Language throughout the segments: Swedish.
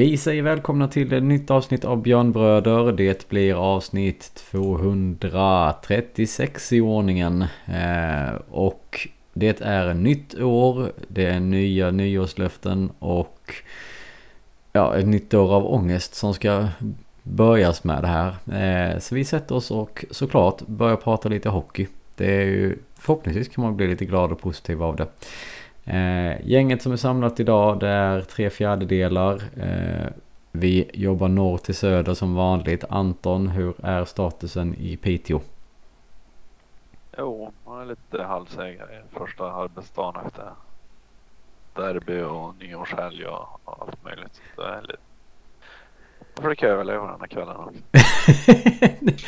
Vi säger välkomna till ett nytt avsnitt av Björnbröder. Det blir avsnitt 236 i ordningen. Eh, och det är nytt år, det är nya nyårslöften och ja, ett nytt år av ångest som ska börjas med det här. Eh, så vi sätter oss och såklart börjar prata lite hockey. Det är ju förhoppningsvis kan man bli lite glad och positiv av det. Eh, gänget som är samlat idag det är tre fjärdedelar. Eh, vi jobbar norr till söder som vanligt. Anton, hur är statusen i Piteå? Jo, man är lite halvsegrare första arbetsdagen efter derby och nyårshelg och allt möjligt. Så det är lite... Jag försöker överleva den här kvällen också.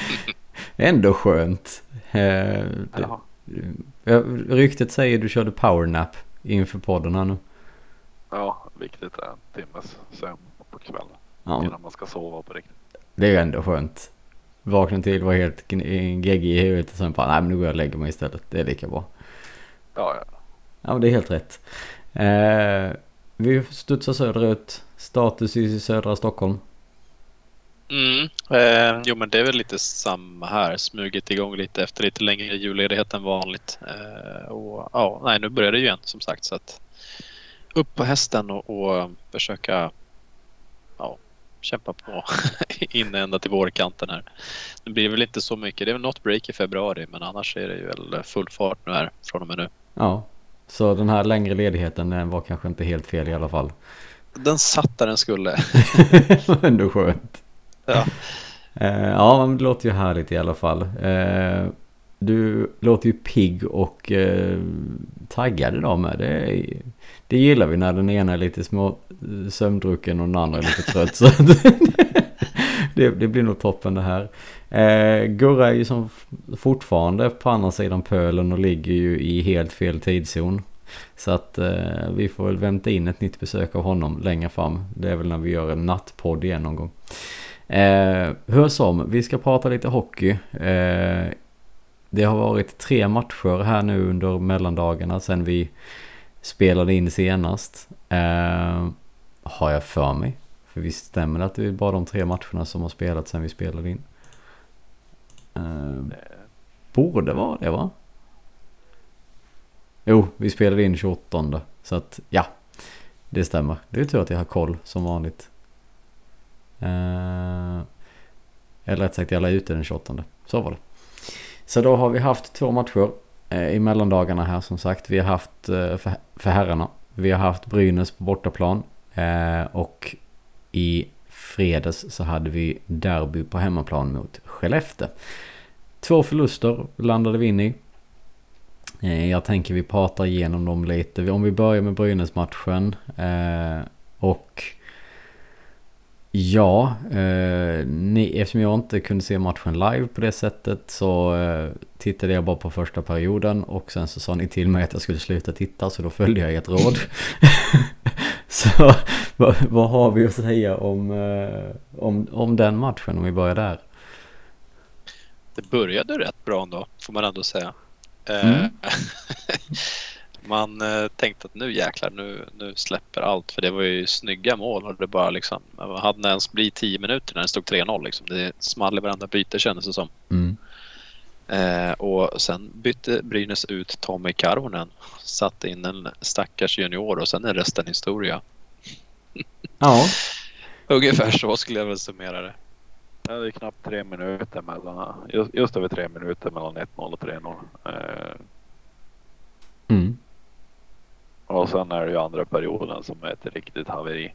Ändå skönt. Eh, det, ryktet säger du körde powernap inför podden här nu. Ja, viktigt är en timmes sömn på kvällen. Ja. Innan man ska sova på riktigt. Det är ju ändå skönt. Vakna till, var helt geggig i huvudet och sen bara, nej men nu går jag och lägger mig istället. Det är lika bra. Ja, ja. Ja, men det är helt rätt. Eh, vi studsar söderut. Status i södra Stockholm. Mm. Eh, jo men det är väl lite samma här. Smugit igång lite efter lite längre julledighet än vanligt. Eh, och ja, nej nu börjar det ju igen som sagt så att upp på hästen och, och försöka ja, kämpa på in ända till vårkanten här. Nu blir det väl inte så mycket. Det är väl något break i februari men annars är det ju väl full fart nu här från och med nu. Ja, så den här längre ledigheten den var kanske inte helt fel i alla fall. Den satt där den skulle. Ändå skönt. Ja. Eh, ja, men det låter ju härligt i alla fall. Eh, du låter ju pigg och eh, taggad idag med. Det, det gillar vi när den ena är lite små sömndrucken och den andra är lite trött. så det, det, blir nog toppen det här. Eh, Gurra är ju som fortfarande på andra sidan pölen och ligger ju i helt fel tidszon. Så att eh, vi får väl vänta in ett nytt besök av honom längre fram. Det är väl när vi gör en nattpodd igen någon gång. Eh, hur som, vi ska prata lite hockey. Eh, det har varit tre matcher här nu under mellandagarna sen vi spelade in senast. Eh, har jag för mig. För visst stämmer det att det är bara de tre matcherna som har spelat sen vi spelade in? Eh, borde vara det va? Jo, vi spelade in 28. Så att ja, det stämmer. Det är tur att jag har koll som vanligt. Eh, eller rätt sagt, jag la ut den 28. Så var det. Så då har vi haft två matcher eh, i mellandagarna här som sagt. Vi har haft eh, för, herrarna. Vi har haft Brynäs på bortaplan. Och i fredags så hade vi derby på hemmaplan mot Skellefteå. Två förluster landade vi in i. Jag tänker vi pratar igenom dem lite. Om vi börjar med Brynäs-matchen. Och Ja, eh, ni, eftersom jag inte kunde se matchen live på det sättet så eh, tittade jag bara på första perioden och sen så sa ni till mig att jag skulle sluta titta så då följde jag ert råd. så vad, vad, har vi att säga om, eh, om, om den matchen om vi börjar där? Det började rätt bra ändå får man ändå säga. Eh, mm. man eh, tänkte att nu jäklar, nu, nu släpper allt. För det var ju snygga mål och det bara liksom, hade det ens blivit 10 minuter när det stod 3-0 liksom. Det small i varandra byte kändes det som. Mm. Eh, och sen bytte Brynäs ut Tommy Karvonen. Satte in en stackars junior och sen är resten historia. Ja. Ungefär så skulle jag väl summera det. Ja, det är knappt tre minuter mellan, just, just över tre minuter mellan 1-0 och 3-0. Eh. Mm. Och sen är det ju andra perioden som är ett riktigt haveri.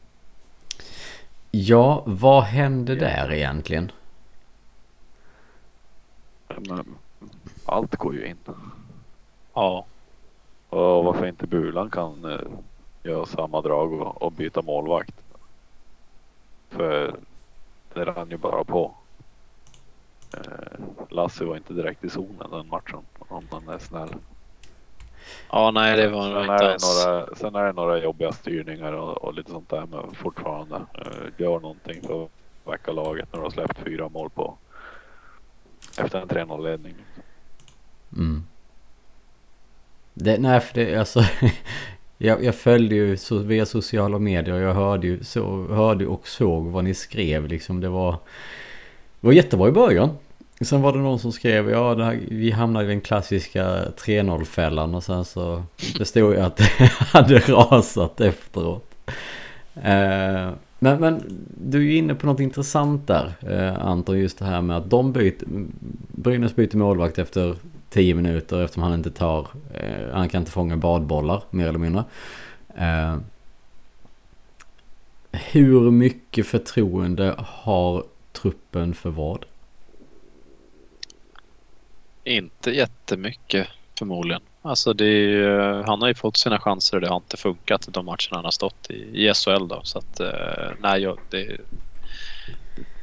Ja, vad hände där egentligen? Men, allt går ju in. Ja. Och varför inte Bulan kan uh, göra samma drag och, och, byta målvakt. För det rann ju bara på. Uh, Lasse var inte direkt i zonen den matchen om man är snäll. Ja, nej, det var sen inte alls. Några, sen är det några jobbiga styrningar och, och lite sånt där men fortfarande. Uh, gör någonting för att väcka laget när du har släppt fyra mål på efter en 3-0 ledning. Mm. Det, nej, för det alltså. Jag, jag följde ju så, via sociala medier och jag hörde ju så, hörde och såg vad ni skrev liksom. Det var, det var jättebra i början. Sen var det någon som skrev ja det här, vi hamnade i den klassiska 3-0 fällan och sen så förstod jag att det hade rasat efteråt. Eh, men, men du är ju inne på något intressant där eh, Anton just det här med att de byter Brynäs byter målvakt efter 10 minuter eftersom han inte tar eh, Han kan inte fånga badbollar mer eller mindre. Eh, hur mycket förtroende har truppen för vad? Inte jättemycket förmodligen. Alltså det är, ju- han har ju fått sina chanser och det har inte funkat de matcherna han har stått i, i SHL då. Så att eh, nej, jag, det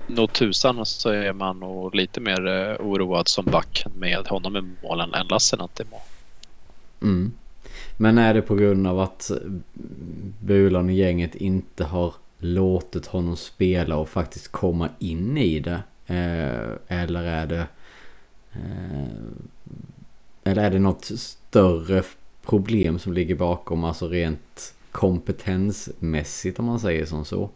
Nog tusan så är man nog lite mer eh, oroad som back med honom i målen än Lassinantti i mål. Mm. Men är det på grund av att Bulan och gänget inte har låtit honom spela och faktiskt komma in i det? Eh, eller är det... Eh, eller är det något större problem som ligger bakom, alltså rent kompetensmässigt om man säger som så?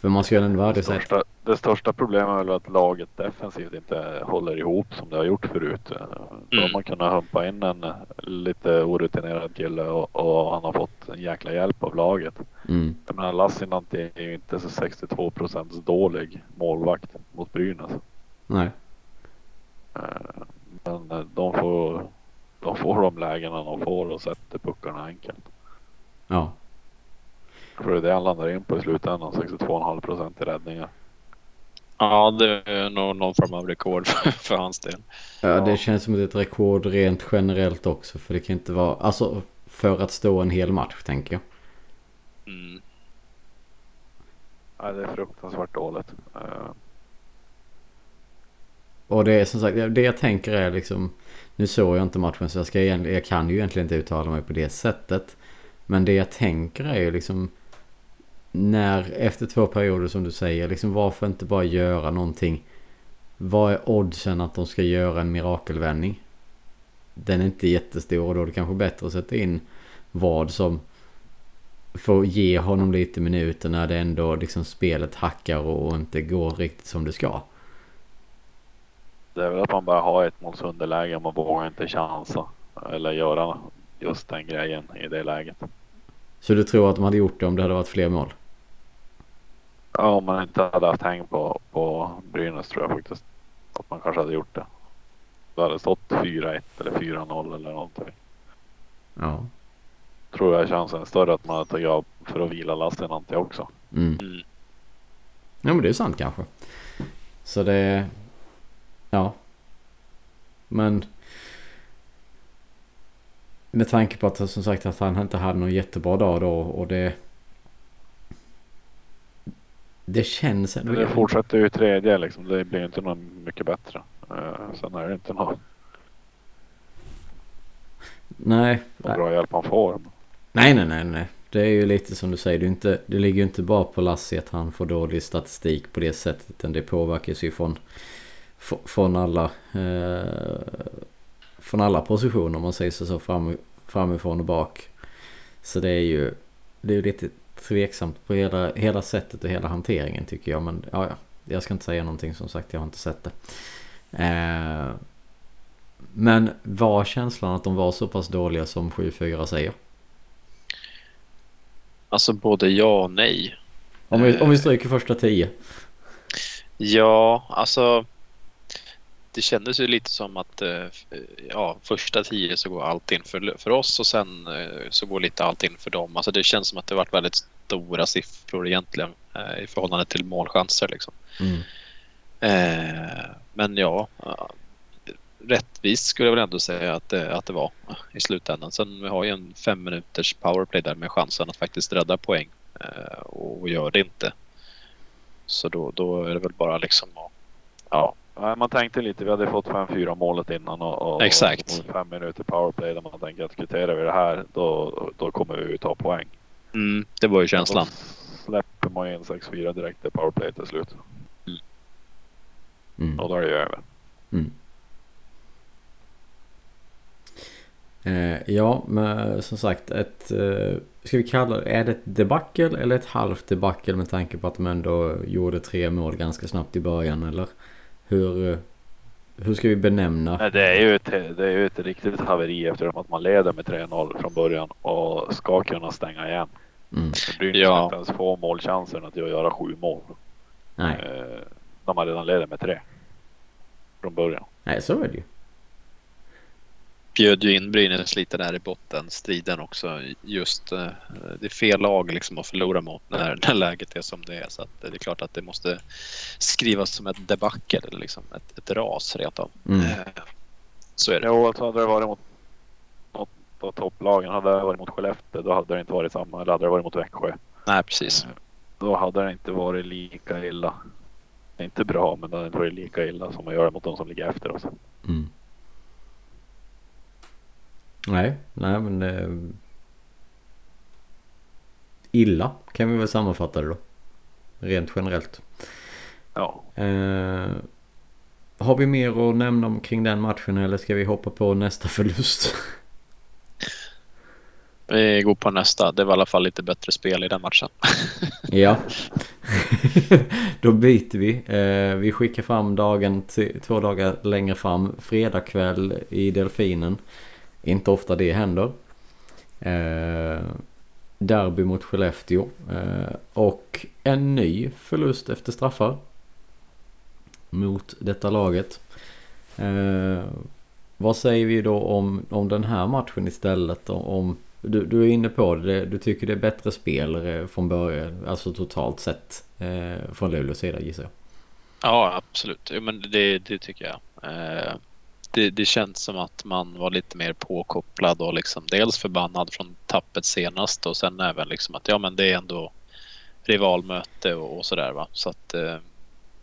För man ska ju ändå vara Det största, det största problemet är väl att laget defensivt inte håller ihop som det har gjort förut. Då har Mm. man kunnat humpa in en lite orutinerad kille och, och han har fått en jäkla hjälp av laget. mm, Jag menar Lassinantti är ju inte så 62 procents dålig målvakt mot Brynäs. nej. Eh, Men eh, de får, de får de lägena de får och sätter puckarna enkelt. Ja. För det är det han landar in på i slutändan, 62,5 procent i räddningar. Ja, det är nog någon form av rekord för, för hans del. Ja, det känns som ett rekord rent generellt också. För det kan inte vara... Alltså för att stå en hel match tänker jag. Mm. Nej, det är fruktansvärt dåligt. Och det är som sagt, det jag tänker är liksom... Nu såg jag inte matchen så jag, ska, jag kan ju egentligen inte uttala mig på det sättet. Men det jag tänker är ju liksom... När, efter två perioder som du säger, liksom varför inte bara göra någonting? Vad är oddsen att de ska göra en mirakelvändning? Den är inte jättestor och då är det kanske bättre att sätta in vad som får ge honom lite minuter när det ändå liksom spelet hackar och inte går riktigt som det ska. Det är väl att man bara har ett måls underläge och man vågar inte chansa. Eller göra just den grejen i det läget. Så du tror att de hade gjort det om det hade varit fler mål? Ja, om man inte hade haft häng på, på Brynäs tror jag faktiskt att man kanske hade gjort det. Då hade det stått 4-1 eller 4-0 eller någonting. Ja. Tror jag chansen är större att man hade tagit av för att vila Lassinantti också. Mm. Mm. Ja men det är sant kanske. Så det... Ja. Men... Med tanke på att som sagt att han inte hade någon jättebra dag då och det... Det känns ändå... Det fortsätter ju tredje liksom. Det blir inte något mycket bättre. Uh, sen är det inte någon, Nej. någon bra hjälp han får. Nej, nej, nej, nej. Det är ju lite som du säger. Det, inte, det ligger ju inte bara på Lassie att han får dålig statistik på det sättet. Utan det påverkas ju från, från alla eh, från alla positioner om man säger så, så fram, framifrån och bak. Så det är ju det är lite tveksamt på hela, hela sättet och hela hanteringen tycker jag. Men ja, ja. Jag ska inte säga någonting som sagt. Jag har inte sett det. Eh, men var känslan att de var så pass dåliga som 7-4 säger? Alltså både ja och nej. Om vi, om vi stryker första tio. Ja, alltså. Det kändes ju lite som att eh, ja, första tio så går allt in för, för oss och sen eh, så går lite allt in för dem. Alltså det känns som att det varit väldigt stora siffror egentligen eh, i förhållande till målchanser. Liksom. Mm. Eh, men ja, ja, rättvist skulle jag väl ändå säga att det, att det var i slutändan. Sen vi har ju en fem minuters powerplay där med chansen att faktiskt rädda poäng eh, och gör det inte. Så då, då är det väl bara liksom att, ja, Nej, man tänkte lite, vi hade fått 5-4 målet innan och, och Exakt. och fem minuter powerplay där man tänker att kvitterar vi det här då, då kommer vi ju ta poäng. mm, det var ju känslan. Då släpper man in 6-4 direkt i powerplay till slut. Mm. Och då är det ju över. Mm. Eh, ja, men som sagt ett... Eh, ska vi kalla det... Är det ett debacle eller ett halvt debacle med tanke på att de ändå gjorde tre mål ganska snabbt i början eller? Hur... eh, Hur ska vi benämna? Nej, det är ju ett, det är ju ett riktigt haveri eftersom att man leder med 3-0 från början och ska kunna stänga igen. Mm. Brynäs Ja. inte ens få målchansen att göra sju mål. Nej. Eh, de har redan leder med tre. Från början. Nej, så är det ju. Bjöd ju in Brynäs lite där i botten striden också. Just eh, det är fel lag liksom att förlora mot när, när läget är som det är. Så att det är klart att det måste skrivas som ett debacle eller liksom ett, ett ras rent av. Mm. Eh, Så är det. Jo, alltså hade det varit mot något av topplagen. Hade det varit mot Skellefteå då hade det inte varit samma. Eller hade det varit mot Växjö. Nej, precis. Då hade det inte varit lika illa. Inte bra men det hade inte varit lika illa som att göra mot de som ligger efter oss. Mm. Nej, nej men... Eh, illa kan vi väl sammanfatta det då. Rent generellt. Ja. Eh, har vi mer att nämna om kring den matchen eller ska vi hoppa på nästa förlust? Vi går på nästa. Det var i alla fall lite bättre spel i den matchen. ja. Då byter vi. Eh, vi skickar fram dagen två dagar längre fram. Fredag kväll i Delfinen. Inte ofta det händer. Eh, derby mot Skellefteå. Eh, och en ny förlust efter straffar. Mot detta laget. Eh, vad säger vi då om, om den här matchen istället? Om, du, du är inne på det. Du tycker det är bättre spel eh, från början. Alltså totalt sett. Eh, från Luleås sida gissar jag. Ja, absolut. Jo, men det, det tycker jag. Eh, det, det känns som att man var lite mer påkopplad och liksom dels förbannad från tappet senast och sen även liksom att ja, men det är ändå rivalmöte och, och sådär va. Så att eh,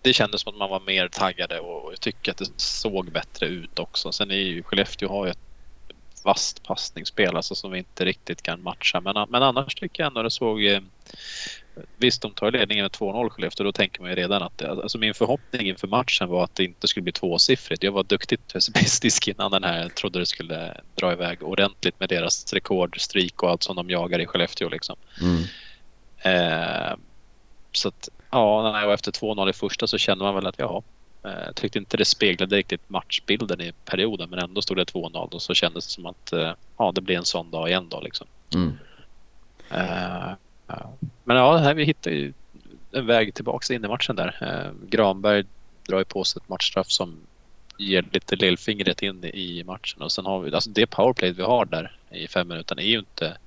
det kändes som att man var mer taggade och jag tycker att det såg bättre ut också. Sen är ju Skellefteå har ju ett vasst passningsspel alltså som vi inte riktigt kan matcha. Men, men annars tycker jag ändå det såg eh, Visst, de tar ledningen med 2-0 Skellefteå. Då tänker man ju redan att det, alltså min förhoppning inför matchen var att det inte skulle bli tvåsiffrigt. Jag var duktigt pessimistisk innan den här. Jag trodde det skulle dra iväg ordentligt med deras rekordstreak och allt som de jagar i Skellefteå liksom. Mm. Eh, så att ja, nej, och efter 2-0 i första så kände man väl att ja, eh, tyckte inte det speglade riktigt matchbilden i perioden men ändå stod det 2-0 och så kändes det som att eh, ja, det blir en sån dag igen då liksom. Mm. Eh. Men ja, här vi hittar ju en väg tillbaka in i matchen där. Eh, Granberg drar ju på sig ett matchstraff som ger lite lillfingret in i matchen och sen har vi alltså det powerplay vi har där i fem minuter är ju inte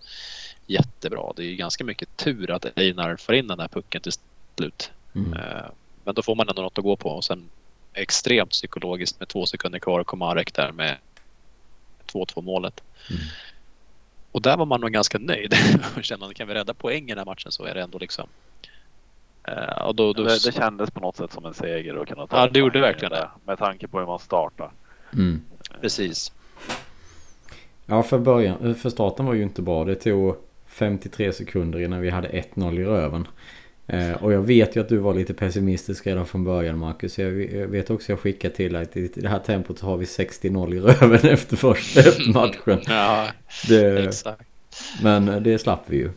jättebra. Det är ju ganska mycket tur att Einar får in den här pucken till slut. Mm. Eh, Men då får man ändå något att gå på och sen extremt psykologiskt med två sekunder kvar kommer Marek där med 2-2 målet. Mm. Och där var man nog ganska nöjd. och kände att kan vi rädda poäng i den här matchen så är det ändå liksom. Eh, och då, då, Det, det kändes på något sätt som en seger att kunna ta Ja, det gjorde verkligen det. Med tanke på hur man startar. Mm. Precis. Ja, för, början, för starten var ju inte bra. Det tog 53 sekunder innan vi hade 1-0 i röven. Eh, och jag vet ju att du var lite pessimistisk redan från början Marcus. Jag vet också jag skickade till att i det här tempot så har vi 60-0 i röven efter första efter matchen. Ja, Det, exakt. men det slapp vi ju.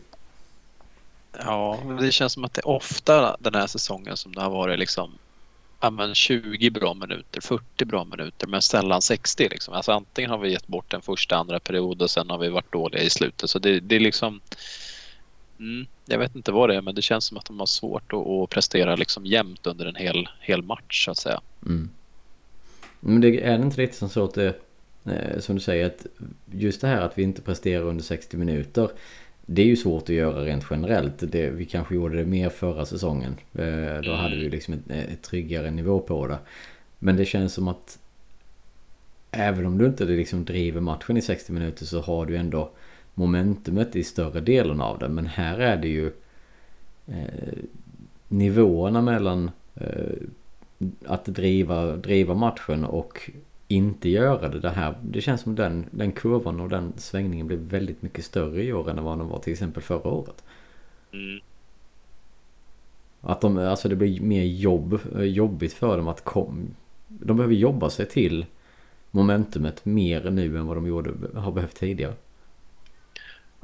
Ja, det känns som att det är ofta den här säsongen som det har varit liksom ja, men 20 bra minuter, 40 bra minuter men sällan 60 liksom. Alltså antingen har vi gett bort den första, andra period och sen har vi varit dåliga i slutet. Så det, det är liksom mm, jag vet inte vad det är men det känns som att de har svårt att, att prestera liksom jämnt under en hel, hel match så att säga. Mm. Men det är det inte lite som så att det, eh, som du säger, att just det här att vi inte presterar under 60 minuter. Det är ju svårt att göra rent generellt. Det, vi kanske gjorde det mer förra säsongen. Eh, då hade vi liksom ett, ett tryggare nivå på det. Men det känns som att även om du inte liksom driver matchen i 60 minuter så har du ändå momentumet i större delen av det. Men här är det ju eh, nivåerna mellan eh, att driva, driva matchen och inte göra det. Det, här, det känns som den, den kurvan och den svängningen blev väldigt mycket större i år än vad den var till exempel förra året. Mm. Att de, alltså det blir mer jobb, jobbigt för dem att kom, De behöver jobba sig till momentumet mer nu än vad de gjorde, har behövt tidigare.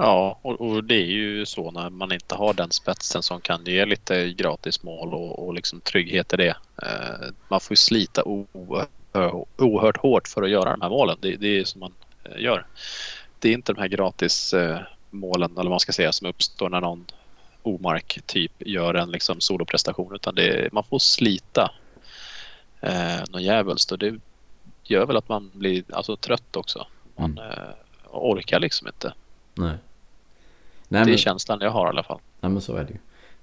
Ja, och, och, det är ju så när man inte har den spetsen som kan ge lite gratis mål och, och liksom trygghet i det. Eh, man får ju slita oerhört hårt för att göra de här målen. Det, det är som man eh, gör. Det är inte de här gratis eh, målen eller vad man ska säga som uppstår när någon omark typ gör en liksom soloprestation utan det, man får slita eh, någon jävulst och det gör väl att man blir alltså, trött också. Man mm. eh, orkar liksom inte. Nej. Nej, det är men... känslan jag har i alla fall. Nej men så är det ju.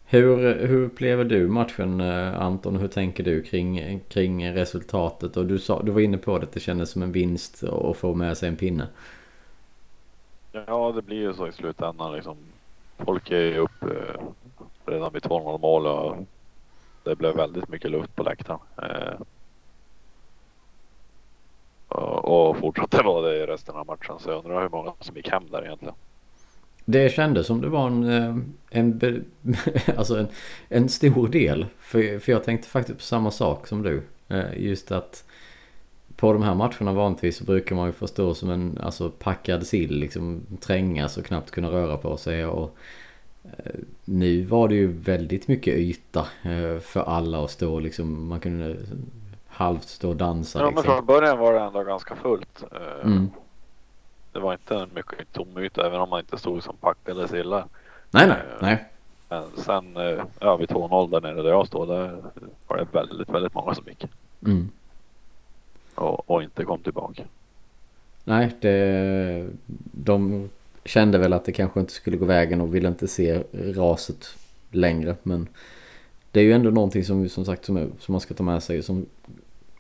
Hur, hur upplever du matchen eh, Anton? Hur tänker du kring, kring resultatet? Och du, sa, du var inne på det, att det kändes som en vinst att få med sig en pinne. Ja, det blir ju så i slutändan liksom. Folk är ju upp eh, redan vid 2-0 mål och det blev väldigt mycket luft på läktaren. Eh, och, och fortsatte vara det i resten av matchen. Så jag undrar hur många som gick hem där egentligen. Det kändes som det var en, eh, en, alltså en, en stor del. För, för jag tänkte faktiskt på samma sak som du. Eh, just att på de här matcherna vanligtvis så brukar man ju förstå som en alltså, packad sill. Liksom trängas och knappt kunna röra på sig. Och, eh, nu var det ju väldigt mycket yta för alla att stå liksom. Man kunde halvt stå och dansa. Ja liksom. men från början var det ändå ganska fullt. Mm det var inte mycket tom yta även om man inte stod som packade sillar. Nej, nej, nej. Men sen eh, ja, vid 2-0 där nere där jag står, där var det väldigt, väldigt många som gick. Mm. Och, och, inte kom tillbaka. Nej, det, de kände väl att det kanske inte skulle gå vägen och ville inte se raset längre. Men det är ju ändå någonting som, som sagt som, som man ska ta med sig, som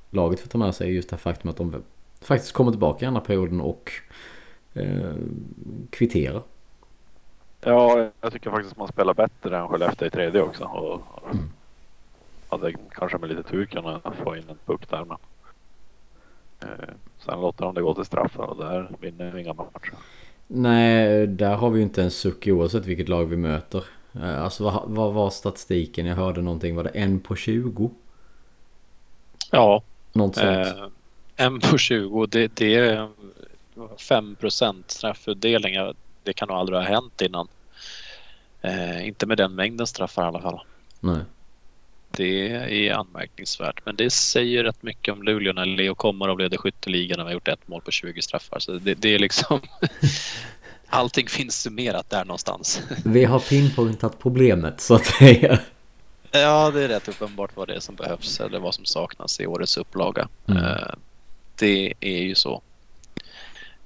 laget får ta med sig, just det faktum att de faktiskt kommer tillbaka i andra perioden och eh, kvittera. Ja, jag tycker faktiskt att man spelar bättre än Skellefteå i tredje också. Och, mm. hade kanske med lite tur kunnat få in en puck där. Men, eh, sen låter de det gå till straffar och där vinner vi inga matcher. Nej, där har vi ju inte en suck oavsett vilket lag vi möter. Eh, alltså vad, vad var statistiken? Jag hörde någonting. Var det en på 20? Ja. Något sånt. Eh, en på 20. Det, det är 5% straffutdelning. Det kan nog aldrig ha hänt innan. Eh, inte med den mängden straffar i alla fall. Nej. Det är anmärkningsvärt. Men det säger rätt mycket om Luleå när Leo Komarov leder skytteligan och har gjort ett mål på 20 straffar. Så det, det är liksom... Allting finns summerat där någonstans. Vi har pinpointat problemet så att säga. Ja, det är rätt uppenbart vad det är som behövs eller vad som saknas i årets upplaga. Mm. Eh, det är ju så.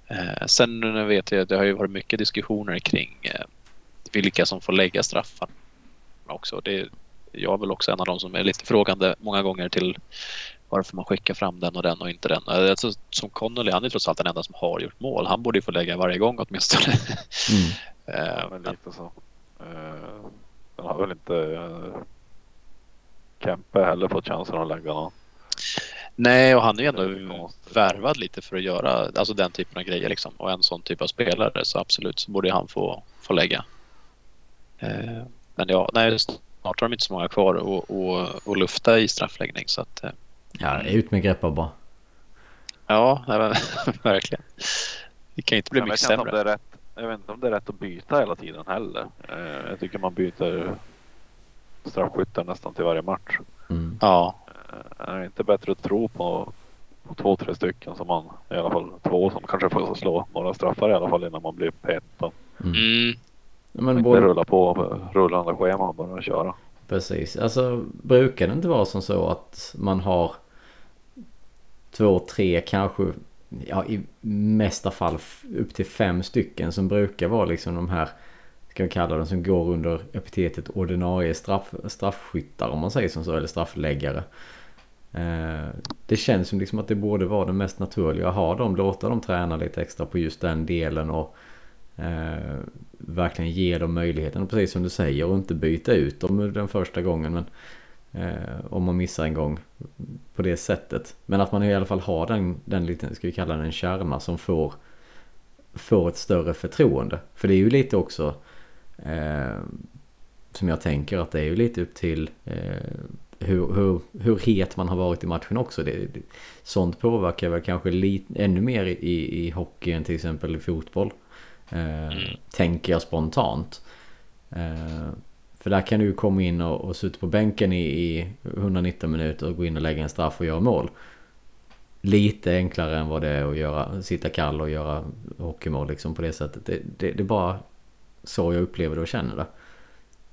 Eh, sen vet jag att det har ju varit mycket diskussioner kring eh, vilka som får lägga straffar också. Det, jag är väl också en av de som är lite frågande många gånger till varför man skickar fram den och den och inte den. Eh, alltså, som Connolly, han är trots allt den enda som har gjort mål. Han borde ju få lägga varje gång åtminstone. Mm. uh, men lite så. Uh, den har väl inte uh, Kempe heller fått chansen att lägga någon. Nej, och han är ju ändå värvad lite för att göra alltså den typen av grejer liksom. Och en sån typ av spelare så absolut så borde han få, få lägga. Eh, men ja, nej, snart har de inte så många kvar och, och, och lufta i straffläggning så att. Eh, ja, ut med greppa bara. Ja, verkligen. Det kan inte bli jag mycket sämre. Om rätt, jag vet inte om det är rätt att byta hela tiden heller. Eh, jag tycker man byter straffskyttar nästan till varje match. Mm. Ja, är det inte bättre att tro på, på två, tre stycken som man i alla fall två som kanske får slå några straffar i alla fall innan man blir petad. Mm. mm. Men inte både... rulla på rullande schema och bara köra. Precis. Alltså brukar det inte vara som så att man har två, tre, kanske ja, i mesta fall upp till fem stycken som brukar vara liksom de här ska vi kalla dem som går under epitetet ordinarie straff, straffskyttar om man säger som så eller straffläggare. Eh, det känns som liksom att det borde vara det mest naturliga att ha dem, låta dem träna lite extra på just den delen och eh, verkligen ge dem möjligheten, precis som du säger, och inte byta ut dem den första gången. Men, eh, om man missar en gång på det sättet. Men att man i alla fall har den, den liten, ska vi kalla den en kärna som får, får ett större förtroende. För det är ju lite också eh, som jag tänker att det är ju lite upp till eh, hur, hur, hur het man har varit i matchen också. Det, det, sånt påverkar väl kanske lite, ännu mer i, i hockey än till exempel i fotboll. Eh, mm. Tänker jag spontant. Eh, för där kan du komma in och, och sitta på bänken i, i 119 minuter och gå in och lägga en straff och göra mål. Lite enklare än vad det är att göra, sitta kall och göra hockeymål liksom på det sättet. Det, det, det är bara så jag upplever det och känner det.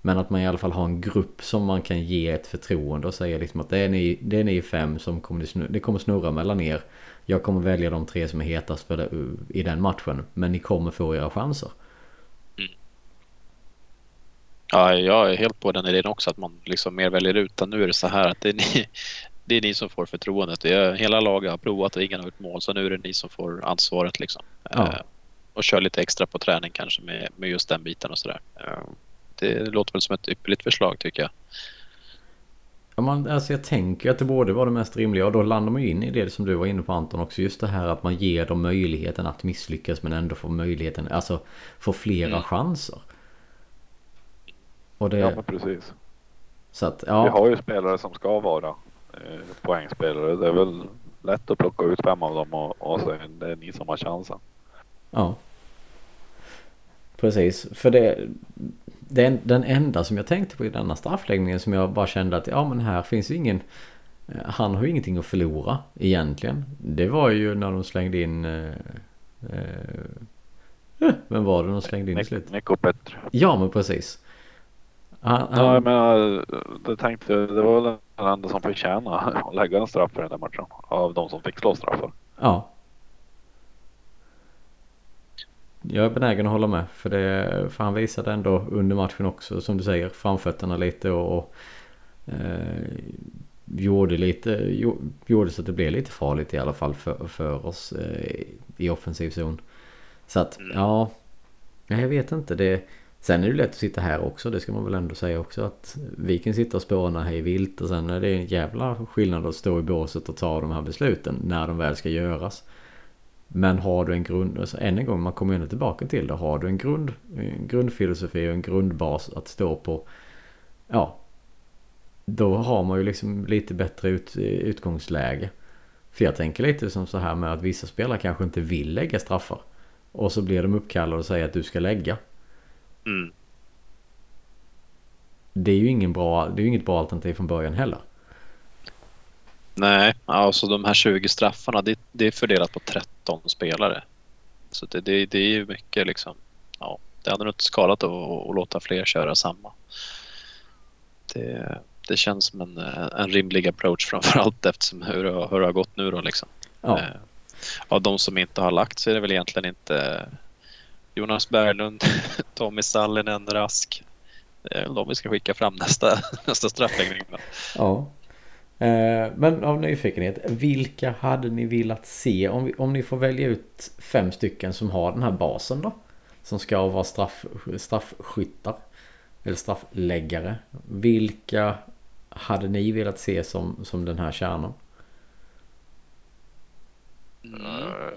Men att man i alla fall har en grupp som man kan ge ett förtroende och säga liksom att det är ni, det är ni fem som kommer snurra, det kommer snurra mellan er. Jag kommer välja de tre som är hetast för det, i den matchen. Men ni kommer få era chanser. Mm. Ja, jag är helt på den idén också att man liksom mer väljer ut. Nu är det så här att det är ni, det är ni som får förtroendet. Det är, hela laget har provat och ingen har gjort mål. Så nu är det ni som får ansvaret liksom. Ja. Eh, och kör lite extra på träning kanske med, med just den biten och sådär. Det låter väl som ett ypperligt förslag tycker jag. Ja, man, alltså jag tänker att det borde vara det mest rimliga och då landar man ju in i det som du var inne på Anton också. Just det här att man ger dem möjligheten att misslyckas men ändå få möjligheten, alltså få flera mm. chanser. Och det... Ja men precis. Så att, ja. Vi har ju spelare som ska vara eh, poängspelare. Det är väl lätt att plocka ut fem av dem och, och säga det är ni som har chansen. Ja. Precis, för det, den, den enda som jag tänkte på i denna straffläggningen som jag bara kände att ja men här finns ju ingen eh, Han har ju ingenting att förlora egentligen. Det var ju när de slängde in eh, eh, Vem var det de slängde in i slutet? Nico Petr. Ja men precis. Han, han... Ja jag menar, det tänkte det var väl den enda som förtjänade att lägga en straff för den där matchen. Av de som fick slå straffar. Ja. Jag är benägen att hålla med. För, det, för han visade ändå under matchen också som du säger framfötterna lite och, och eh, gjorde lite gjorde så att det blev lite farligt i alla fall för, för oss eh, i offensiv zon. Så att mm. ja, jag vet inte. Det, sen är det lätt att sitta här också. Det ska man väl ändå säga också att vi kan sitta och spåna hej vilt och sen är det en jävla skillnad att stå i båset och ta de här besluten när de väl ska göras. Men har du en grund, alltså än en gång, man kommer ändå tillbaka till det. Har du en, grund, en grundfilosofi och en grundbas att stå på. Ja. Då har man ju liksom lite bättre ut, utgångsläge. För jag tänker lite som så här med att vissa spelare kanske inte vill lägga straffar. Och så blir de uppkallade och säger att du ska lägga. Mm. Det är ju ingen bra, det är ju inget bra alternativ från början heller. Nej, alltså de här 20 straffarna det, det är fördelat på 13 spelare. Så det, det, det är ju mycket liksom. Ja, det hade nog inte skadat att, att låta fler köra samma. Det, det känns som en, en rimlig approach framförallt eftersom hur, hur det har gått nu då liksom. Ja. Eh, av de som inte har lagt så är det väl egentligen inte Jonas Berglund, Tommy Sallinen, Rask. Det är väl de vi ska skicka fram nästa, nästa straffläggning. Ja. Eh, men av nyfikenhet, vilka hade ni velat se om, vi, om ni får välja ut fem stycken som har den här basen då? Som ska vara straff, straffskyttar eller straffläggare. Vilka hade ni velat se som, som den här kärnan? Mm.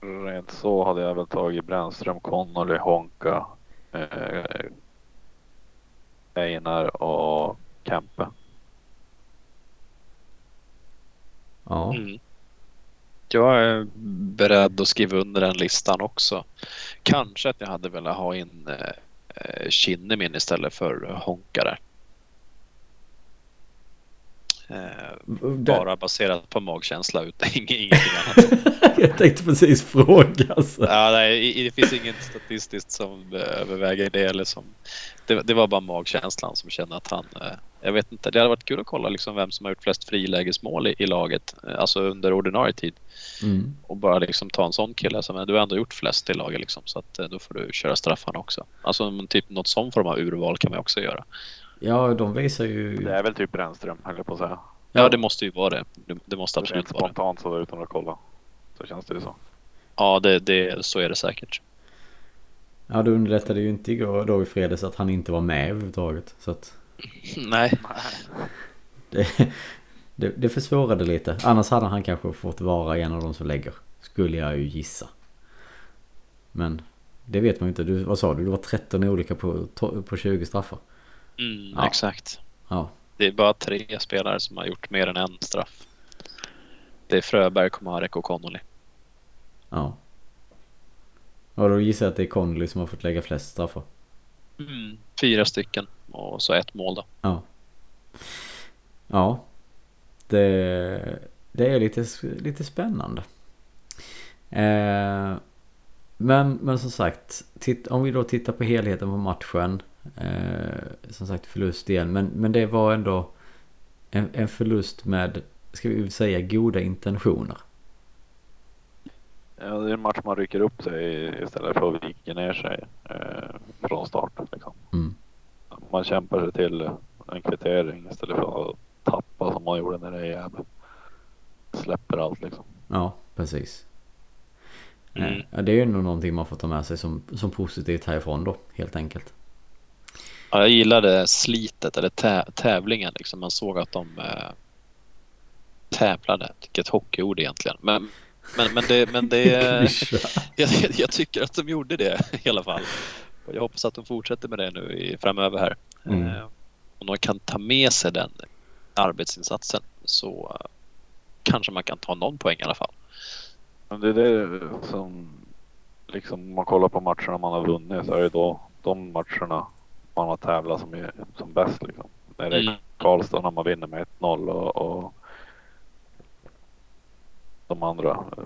Rent så hade jag väl tagit Brännström, Connolly, Honka, eh, Einar och Kempe. Ja. Mm. Jag är beredd att skriva under den listan också. Kanske att jag hade velat ha in eh, Kinnemin istället för Honkare. Eh, bara baserat på magkänsla utan ingenting annat. jag tänkte precis fråga. Alltså. Ja, nej, det finns inget statistiskt som överväger det. Eller som, det, det var bara magkänslan som kände att han... Eh, jag vet inte, det hade varit kul att kolla liksom vem som har gjort flest frilägesmål i, i laget. Eh, alltså under ordinarie tid. Mm. Och bara liksom ta en sån kille. Som, du har ändå gjort flest i laget liksom, så att då får du köra straffarna också. Alltså typ något sån form av urval kan man också göra. Ja, de visar ju... Det är väl typ Brännström, höll jag på att säga. Ja, det måste ju vara det. Det måste absolut vara det. Spontant så utan att kolla. Så känns det ju så. Ja, det, det, så är det säkert. Ja, det underlättade ju inte igår då i fredags att han inte var med överhuvudtaget. Så att... Nej. Det, det, det försvårade lite. Annars hade han kanske fått vara en av de som lägger. Skulle jag ju gissa. Men det vet man ju inte. Du, vad sa du? Det var 13 olika på, på 20 straffar. Mm, ja. Exakt. Ja. Det är bara tre spelare som har gjort mer än en straff. Det är Fröberg, Komarek och Connolly. Ja. Och då gissar jag att det är Connolly som har fått lägga flest straffar. Mm. Fyra stycken och så ett mål då. Ja. Ja. Det, det är lite, lite spännande. Eh, men, men som sagt, titt, om vi då tittar på helheten på matchen. Eh, som sagt förlust igen. Men, men det var ändå en, en förlust med, ska vi säga, goda intentioner. Ja, det är en match man rycker upp sig istället för att vika ner sig eh, från start. Liksom. Mm. Man kämpar sig till en kvittering istället för att tappa som man gjorde när det är Gävle. Släpper allt liksom. Ja, precis. Mm. Eh, Ja, det är ju nog någonting man får ta med sig som, som positivt härifrån då, helt enkelt. Ja, jag gillade slitet eller tä- tävlingen. Liksom. Man såg att de eh, tävlade. Vilket hockeyord egentligen. Men, men, men, det, men det, jag, jag tycker att de gjorde det i alla fall. Och jag hoppas att de fortsätter med det nu i, framöver här. Mm. Eh, om de kan ta med sig den arbetsinsatsen så eh, kanske man kan ta någon poäng i alla fall. Men det är det som liksom om man kollar på matcherna man har vunnit så är det då de matcherna man har tävlat som, är, som bäst liksom. När det är Mm. Karlstad när man vinner med 1-0 och, och de andra eh,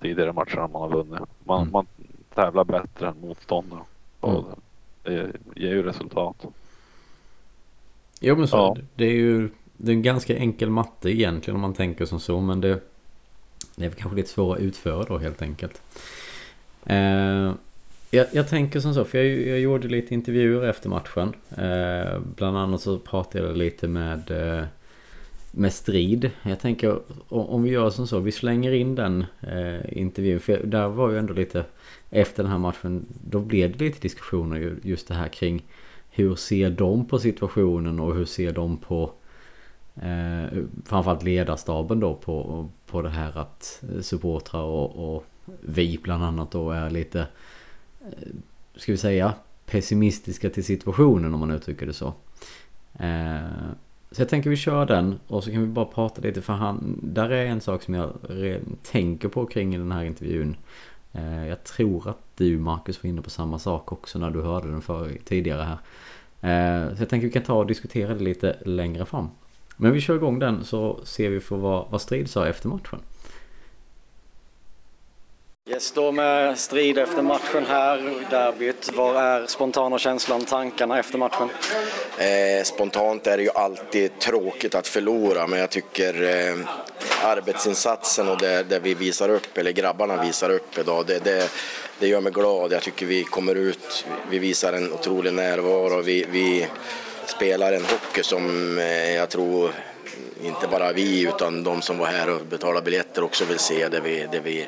tidigare matcherna man har vunnit. Man, Mm. man tävlar bättre än motståndare och Mm. det ger ju resultat. Jo men så Ja. det. är ju det är en ganska enkel matte egentligen om man tänker som så men det, det är kanske lite svårare att utföra då helt enkelt. Eh, jag, jag tänker som så för jag, jag gjorde lite intervjuer efter matchen. Eh, bland annat så pratade jag lite med eh, med strid. Jag tänker om vi gör som så, vi slänger in den eh, intervjun. För där var ju ändå lite efter den här matchen, då blev det lite diskussioner just det här kring hur ser de på situationen och hur ser de på eh, framförallt ledarstaben då på, på det här att supportrar och, och vi bland annat då är lite eh, ska vi säga pessimistiska till situationen om man uttrycker det så. Eh, så jag tänker vi kör den och så kan vi bara prata lite för han, där är en sak som jag tänker på kring i den här intervjun. Eh, jag tror att du Marcus var inne på samma sak också när du hörde den för, tidigare här. Eh, så jag tänker vi kan ta och diskutera det lite längre fram. Men vi kör igång den så ser vi för vad, vad Strid sa efter matchen. Jag då med strid efter matchen här, derbyt. Vad är spontana känslan, tankarna efter matchen? Eh, spontant är det ju alltid tråkigt att förlora men jag tycker eh, arbetsinsatsen och det, det vi visar upp, eller grabbarna visar upp idag, det, det, det gör mig glad. Jag tycker vi kommer ut, vi visar en otrolig närvaro, vi, vi spelar en hockey som eh, jag tror inte bara vi utan de som var här och betalade biljetter också vill se. Där vi, där vi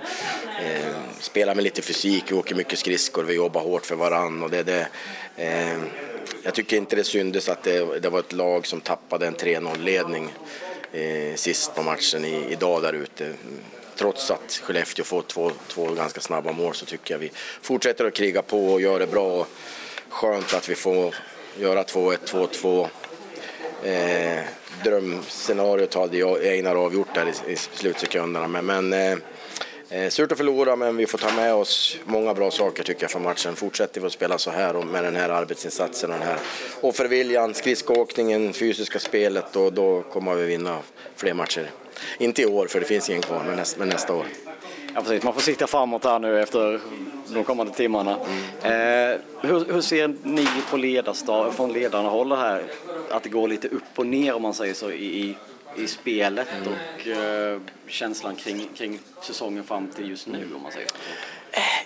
eh, spelar med lite fysik, vi åker mycket skridskor, vi jobbar hårt för varann. Och det, det, eh, jag tycker inte det syndes att det, det var ett lag som tappade en 3-0-ledning eh, sist på matchen i, idag där ute. Trots att Skellefteå får två, två ganska snabba mål så tycker jag vi fortsätter att kriga på och gör det bra. Skönt att vi får göra 2-1, 2-2. Eh, drömscenariot hade jag Einar avgjort där i, i slutsekunderna. Men, men eh, eh, surt att förlora men vi får ta med oss många bra saker tycker jag från matchen. Fortsätter vi att spela så här och med den här arbetsinsatsen och den här offerviljan, skridskoåkningen, fysiska spelet och då kommer vi vinna fler matcher. Inte i år för det finns ingen kvar men, nästa, men nästa år. Ja, precis. Man får sikta framåt här nu efter de kommande timmarna. Eh, hur, hur ser ni på ledarstab, från ledarna håll här? Att det går lite upp och ner om man säger så i, i, spelet och eh, känslan kring, kring säsongen fram till just nu om man säger så.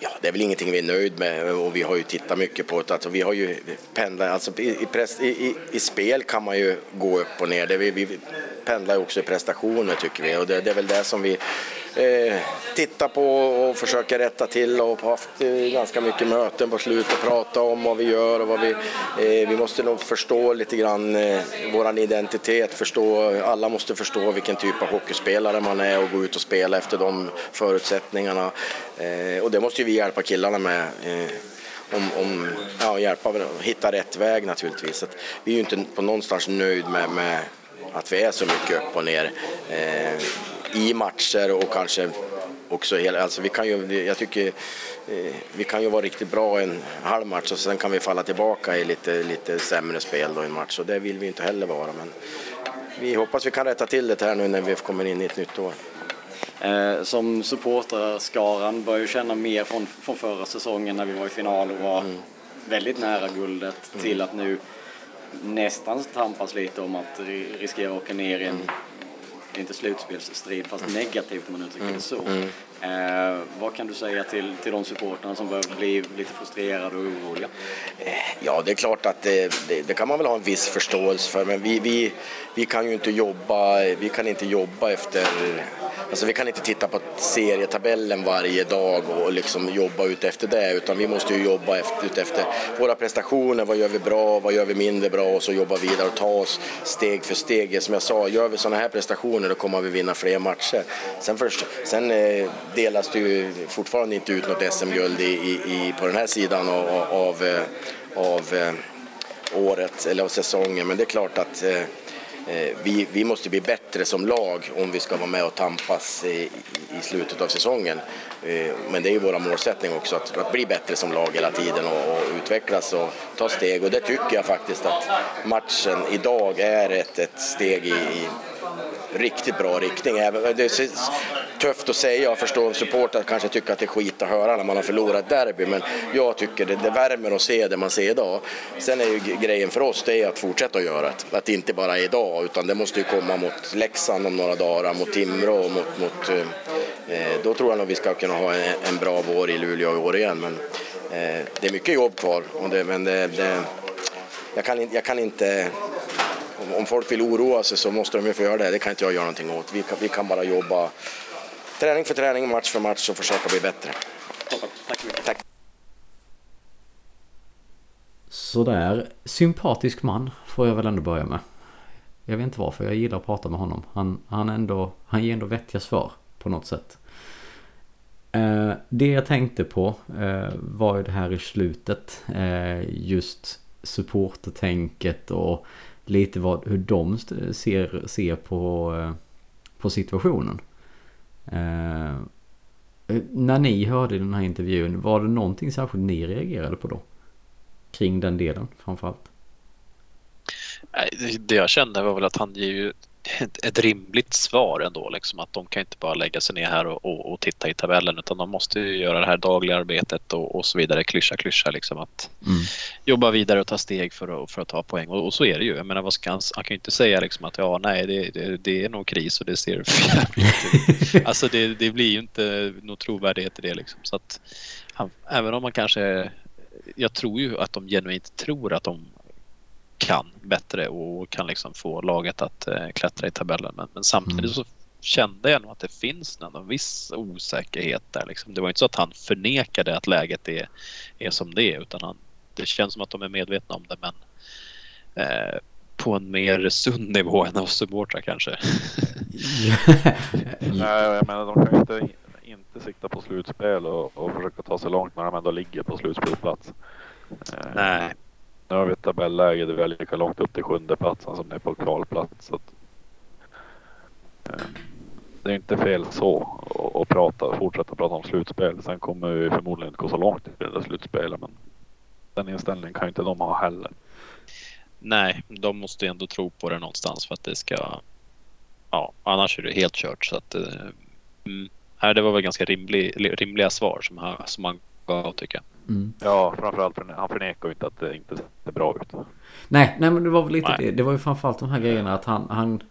Ja, det är väl ingenting vi är nöjd med och vi har ju tittat mycket på det. Alltså, vi har ju pendlat, alltså i, press, i, i, i spel kan man ju gå upp och ner. Det vi, vi pendlar ju också i prestationer tycker vi och det, det är väl det som vi eh, tittar på och försöker rätta till och har haft eh, ganska mycket möten på slutet och prata om vad vi gör och vad vi, eh, vi måste nog förstå lite grann eh, våran identitet, förstå, alla måste förstå vilken typ av hockeyspelare man är och gå ut och spela efter de förutsättningarna. Eh, och det måste ju vi hjälpa killarna med. Eh, om, om ja, hjälpa att hitta rätt väg naturligtvis. Att vi är ju inte på någonstans nöjd med, med att vi är så mycket upp och ner eh, i matcher och kanske också hela, alltså vi kan ju, jag tycker eh, vi kan ju vara riktigt bra en halv match och sen kan vi falla tillbaka i lite, lite sämre spel då i en match och det vill vi inte heller vara. Men vi hoppas vi kan rätta till det här nu när vi kommer in i ett nytt år. Eh, som supporterskaran börjar ju känna mer från, från förra säsongen när vi var i final och var mm. väldigt nära guldet mm. till att nu nästan tampas lite om att riskera att åka ner i en mm inte slutspelsstrid fast mm. negativt om man uttrycker mm. det så. Mm. Eh, vad kan du säga till, till de supportrarna som börjar bli lite frustrerade och oroliga? Eh, ja, det är klart att det, det, det, kan man väl ha en viss förståelse för, men vi, vi, vi kan ju inte jobba, vi kan inte jobba efter Alltså vi kan inte titta på serietabellen varje dag och liksom jobba ut efter det utan vi måste ju jobba efter, ut efter våra prestationer, vad gör vi bra, vad gör vi mindre bra och så jobba vidare och ta oss steg för steg. Som jag sa, gör vi sådana här prestationer då kommer vi vinna fler matcher. Sen, först, sen eh, delas det ju fortfarande inte ut något SM-guld i, i, på den här sidan av, av, av eh, eh, året eller av säsongen men det är klart att Eh, Eh, vi, vi, måste bli bättre som lag om vi ska vara med och tampas i, i slutet av säsongen. Eh, men det är ju vår målsättning också att, att bli bättre som lag hela tiden och, och, utvecklas och ta steg. Och det tycker jag faktiskt att matchen idag är ett, ett steg i, i riktigt bra riktning. Det är tufft att säga, jag förstår supportrar kanske tycker att det är skit att höra när man har förlorat derby, men jag tycker det, det värmer att se det man ser idag. Sen är ju grejen för oss det är att fortsätta att göra det, att det inte bara är idag, utan det måste ju komma mot Leksand om några dagar, mot Timrå och mot, mot eh, eh, då tror jag nog vi ska kunna ha en, en bra vår i Luleå i år igen. Men eh, det är mycket jobb kvar, och det, men det, det jag, kan, jag kan inte om folk vill oroa sig så måste de ju få göra det. Det kan inte jag göra någonting åt. Vi kan, vi kan bara jobba träning för träning, match för match och försöka bli bättre. Tack så mycket. Tack. Sådär, sympatisk man får jag väl ändå börja med. Jag vet inte varför, jag gillar att prata med honom. Han, han, ändå, han ger ändå vettiga svar på något sätt. Eh, det jag tänkte på eh, var ju det här i slutet. Eh, just supportertänket och lite vad, hur de ser, ser på, eh, på situationen. Eh, eh, när ni hörde den här intervjun, var det någonting särskilt ni reagerade på då? Kring den delen framförallt? Det jag kände var väl att han ger ju ett, ett rimligt svar ändå. Liksom, att de kan inte bara lägga sig ner här och, och, och titta i tabellen utan de måste göra det här dagliga arbetet och, och så vidare. Klyscha, klyscha liksom att mm. jobba vidare och ta steg för att, för att ta poäng. Och, och så är det ju. Jag menar, vad ska han, han kan ju inte säga liksom att ja, nej, det, det, det är nog kris och det ser förjävligt ut. Alltså det, det blir ju inte någon trovärdighet i det liksom. Så att han, även om man kanske jag tror ju att de genuint tror att de kan bättre och kan liksom få laget att eh, klättra i tabellen. Men, men samtidigt mm. så kände jag nog att det finns en viss osäkerhet där. Liksom. Det var inte så att han förnekade att läget är, är som det är utan han, det känns som att de är medvetna om det men eh, på en mer sund nivå än av supportrar kanske. Nej, jag menar de kan inte, inte sikta på slutspel och, och försöka ta sig långt när de ändå ligger på slutspelsplats. Eh, Nej. Nu har vi ett tabelläge där vi är lika långt upp till sjunde platsen som det är på kvalplats. Så att, eh, det är inte fel så att prata, fortsätta prata om slutspel. Sen kommer vi förmodligen inte gå så långt i det där slutspelet men den inställningen kan ju inte de ha heller. Nej, de måste ju ändå tro på det någonstans för att det ska... Ja, annars är det helt kört så att... Eh, mm, här det var väl ganska rimlig, rimliga svar som, här, som man gav tycker jag. Mm. Ja, framförallt för han förnekar ju inte att det inte ser bra ut. Nej, nej men det var väl lite det. Det var ju framförallt de här grejerna att han, han,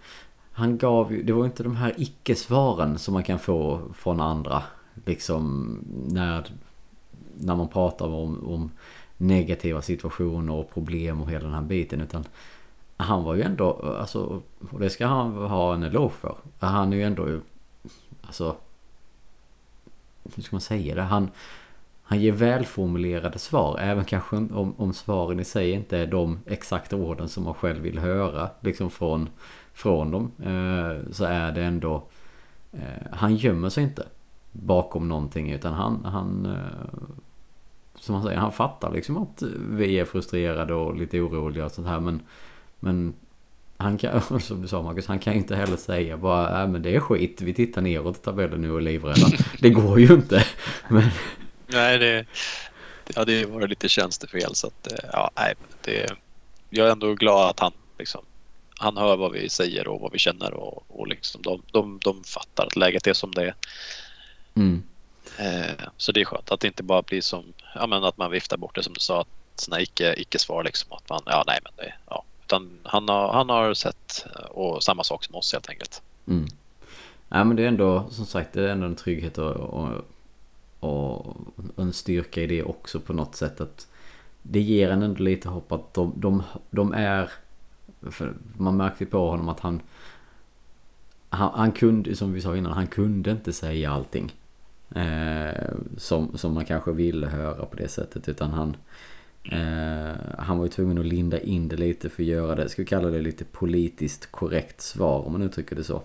han gav ju, det var ju inte de här icke-svaren som man kan få från andra. Liksom när, när man pratar om, om negativa situationer och problem och hela den här biten. Utan han var ju ändå, alltså, och det ska han ha en eloge för. Han är ju ändå, alltså, hur ska man säga det? Han, han ger välformulerade svar, även kanske om, om svaren i sig inte är de exakta orden som man själv vill höra liksom från, från dem. Eh, så är det ändå, eh, han gömmer sig inte bakom någonting utan han, han, eh, som han säger, han fattar liksom att vi är frustrerade och lite oroliga och sånt här men men han kan, som du sa Marcus, han kan ju inte heller säga bara, äh, men det är skit, vi tittar neråt i tabellen nu och är livrädda. Det går ju inte. Men... Nej, det, ja, det var lite tjänstefel så att, eh, ja, nej, det, jag är ändå glad att han liksom, han hör vad vi säger och vad vi känner och, och liksom de, de, de fattar att läget är som det är. Mm. Eh, så det är skönt att det inte bara blir som, ja men att man viftar bort det som du sa, sådana icke, icke-svar liksom. Att man, ja nej men det, ja. Utan han har, han har sett och samma sak som oss helt enkelt. Mm. Ja men det är ändå, som sagt, det är ändå en trygghet och, och, och en styrka i det också på något sätt att det ger en ändå lite hopp att de, de, de är för man märkte på honom att han, han han kunde, som vi sa innan, han kunde inte säga allting. Eh, som, som man kanske ville höra på det sättet utan han eh, Han var ju tvungen att linda in det lite för att göra det, ska vi kalla det lite politiskt korrekt svar om man uttrycker det så.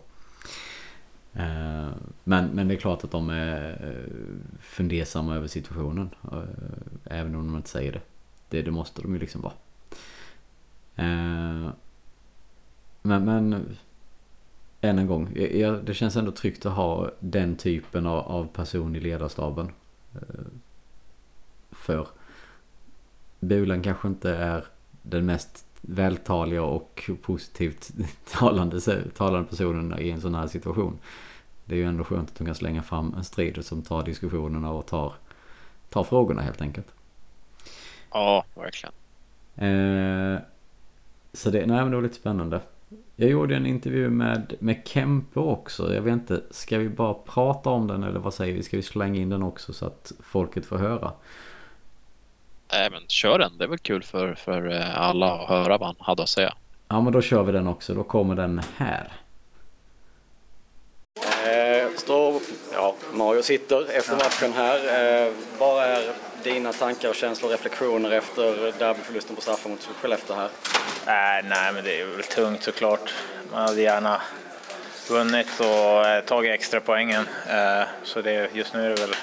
Eh, men, men det är klart att de är eh, fundersamma över situationen. Eh, även om de inte säger det. Det, det måste de ju liksom vara. Men, men än en gång, jag, det känns ändå tryggt att ha den typen av, av person i ledarstaben. För Bulan kanske inte är den mest vältaliga och positivt talande, talande personen i en sån här situation. Det är ju ändå skönt att de kan slänga fram en strid som tar diskussionerna och tar, tar frågorna helt enkelt. Ja, verkligen. Eh, så det, nej, men det var lite spännande. Jag gjorde en intervju med, med Kempe också. Jag vet inte, ska vi bara prata om den eller vad säger vi? Ska vi slänga in den också så att folket får höra? Nej men kör den, det är väl kul för, för eh, alla att höra vad han hade att säga. Ja men då kör vi den också, då kommer den här. Eh, står, ja, Mario sitter efter matchen här. Eh, vad är dina tankar och känslor och reflektioner efter derbyförlusten på straffar mot Skellefteå här? Äh, nej, men det är väl tungt såklart. Man hade gärna vunnit och eh, tagit extra poängen. Eh, så det, just nu är det väl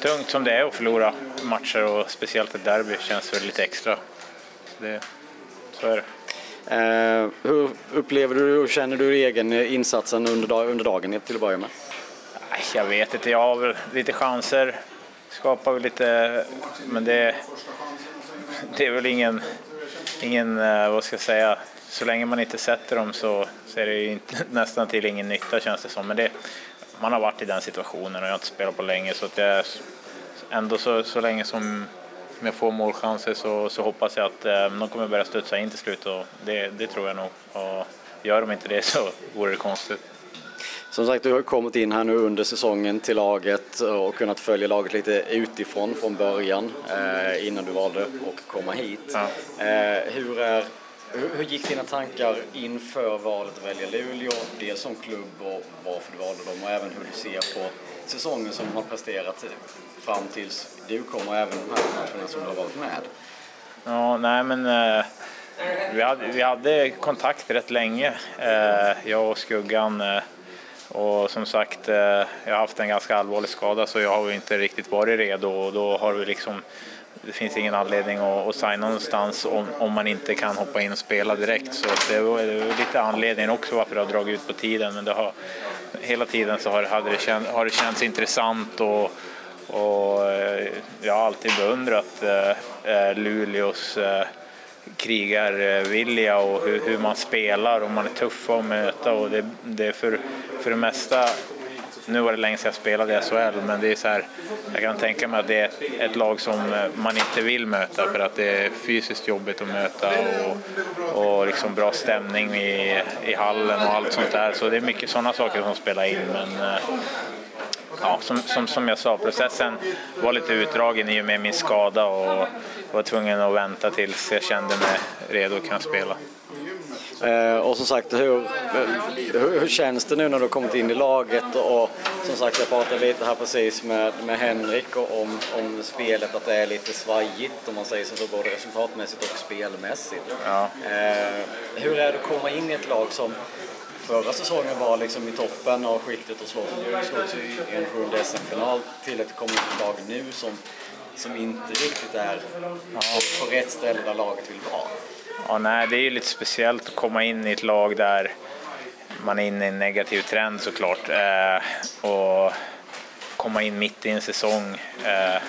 tungt som det är att förlora matcher och speciellt ett derby känns väl lite extra. Så, det, så är det. Eh, hur upplever du och känner du egen insatsen under, dag, under dagen till att börja med? Jag vet inte, jag har väl lite chanser, skapar väl lite, men det, det är väl ingen, ingen, eh, vad ska jag säga, så länge man inte sätter dem så, så är det ju inte, nästan till ingen nytta känns det som. Men det, man har varit i den situationen och jag har inte spelat på länge så att jag, ändå så, så länge som jag får målchanser så, så hoppas jag att eh, de kommer börja studsa in till slut och det, det tror jag nog. Och gör de inte det så vore det konstigt. Som sagt, du har kommit in här nu under säsongen till laget och kunnat följa laget lite utifrån från början eh, innan du valde att komma hit. Ja. Eh, hur, är, hur, hur, gick dina tankar inför valet att välja Luleå? Dels som klubb och varför du valde dem och även hur du ser på säsongen som de har presterat fram tills du kom och även de här matcherna som du har varit med. Ja, nej men eh, vi, hade, vi hade kontakt rätt länge, eh, jag och Skuggan. Eh, och som sagt, eh, jag har haft en ganska allvarlig skada så jag har inte riktigt varit redo och då har vi liksom det finns ingen anledning att, att signa någonstans om, om man inte kan hoppa in och spela direkt. Så det var, det var lite anledningen också varför det har dragit ut på tiden. Men det har, hela tiden så har, hade det, känt, har det känts intressant och, och eh, jag har alltid beundrat eh, eh, Luleås krigarvilja och hur, hur, man spelar och man är tuffa att möta och det, det är för, för det mesta nu var det länge sedan jag spelade i SHL, men det är så här, jag kan tänka mig att det är ett lag som man inte vill möta för att det är fysiskt jobbigt att möta och, och liksom bra stämning i, i hallen och allt sånt där. Så det är mycket sådana saker som spelar in. Men, ja, som, som, som jag sa, processen var lite utdragen i och med min skada och var tvungen att vänta tills jag kände mig redo att kunna spela. Eh, och som sagt, hur, hur, hur, känns det nu när du har kommit in i laget? Och, som sagt, jag pratade lite här precis med, med Henrik om, om spelet, att det är lite svajigt om man säger så, både resultatmässigt och spelmässigt. Ja. Eh, hur är det att komma in i ett lag som förra säsongen var liksom i toppen av skiktet och slogs i en sjunde SM-final till att det in ett lag nu som som inte riktigt är på rätt ställe där laget vill vara. Ja, nej, det är ju lite speciellt att komma in i ett lag där man är inne i en negativ trend såklart. Eh, och komma in mitt i en säsong. Eh,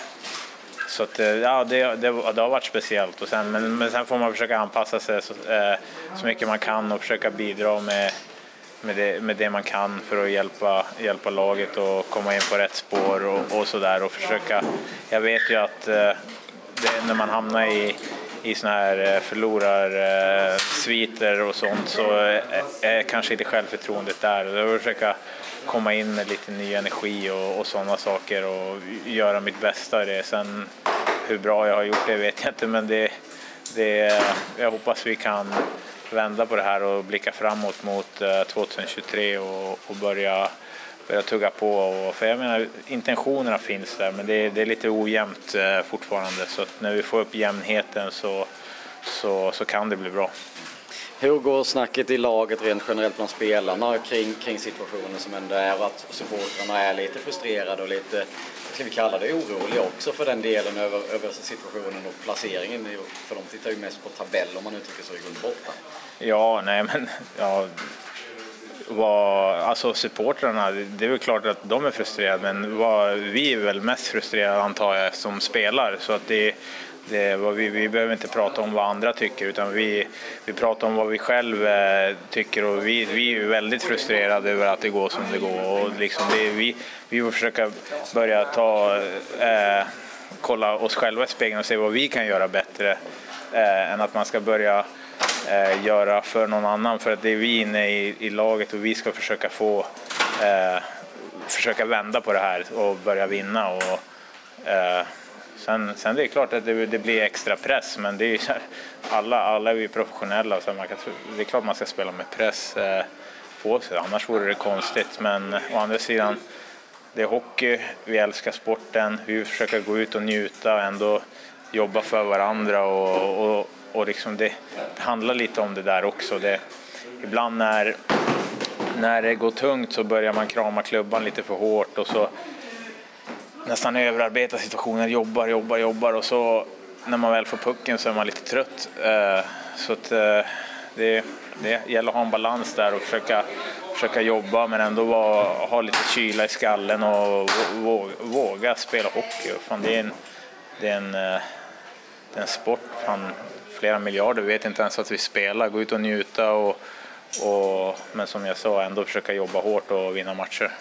så att, eh, ja, det, det, det, har varit speciellt. Och sen, men, men sen får man försöka anpassa sig så, eh, så mycket man kan och försöka bidra med, med, det, med det man kan för att hjälpa, hjälpa laget och komma in på rätt spår och, och sådär. Och försöka, jag vet ju att eh, det, när man hamnar i i såna här eh, förlorarsviter eh, och sånt så är kanske inte självförtroendet där. Jag vill försöka komma in med lite ny energi och, och sådana saker och göra mitt bästa i det. Sen hur bra jag har gjort det vet jag inte men det, det, jag hoppas vi kan vända på det här och blicka framåt mot eh, 2023 och, och börja börja tugga på. Och, för jag menar, intentionerna finns där men det är, det är lite ojämnt eh, fortfarande så att när vi får upp jämnheten så, så, så kan det bli bra. Hur går snacket i laget rent generellt bland spelarna kring, kring situationen som ändå är och att supportrarna är lite frustrerade och lite, ska vi kalla det oroliga också för den delen över, över situationen och placeringen. För de tittar ju mest på tabell om man uttrycker sig i grund borta. Ja, nej men ja, vad, alltså supportrarna, det är väl klart att de är frustrerade men vad, vi är väl mest frustrerade antar jag som spelar. Så att det, det, vi, vi behöver inte prata om vad andra tycker utan vi, vi pratar om vad vi själva eh, tycker. Och vi, vi är väldigt frustrerade över att det går som det går. Och liksom det, vi, vi vill försöka börja ta, eh, kolla oss själva i spegeln och se vad vi kan göra bättre eh, än att man ska börja eh, göra för någon annan för att det är vi inne i, i laget och vi ska försöka få eh, försöka vända på det här och börja vinna. Och, eh, sen, sen det är klart att det, det blir extra press men det är alla, alla är vi professionella så man kan, det är klart man ska spela med press eh, på sig annars vore det konstigt men å andra sidan det är hockey, vi älskar sporten, vi försöker gå ut och njuta och ändå jobba för varandra och, och och liksom det, det, handlar lite om det där också. Det, ibland när, när det går tungt så börjar man krama klubban lite för hårt och så nästan överarbeta situationen, jobbar, jobbar, jobbar och så när man väl får pucken så är man lite trött. Eh, så att eh, det, det gäller att ha en balans där och försöka, försöka jobba men ändå vara, ha lite kyla i skallen och våga, våga spela hockey. Fan, det är en, det är en, eh, det är en sport. Fan, flera miljarder, vi vet inte ens att vi spelar, gå ut och njuta och, och men som jag sa ändå försöka jobba hårt och vinna matcher.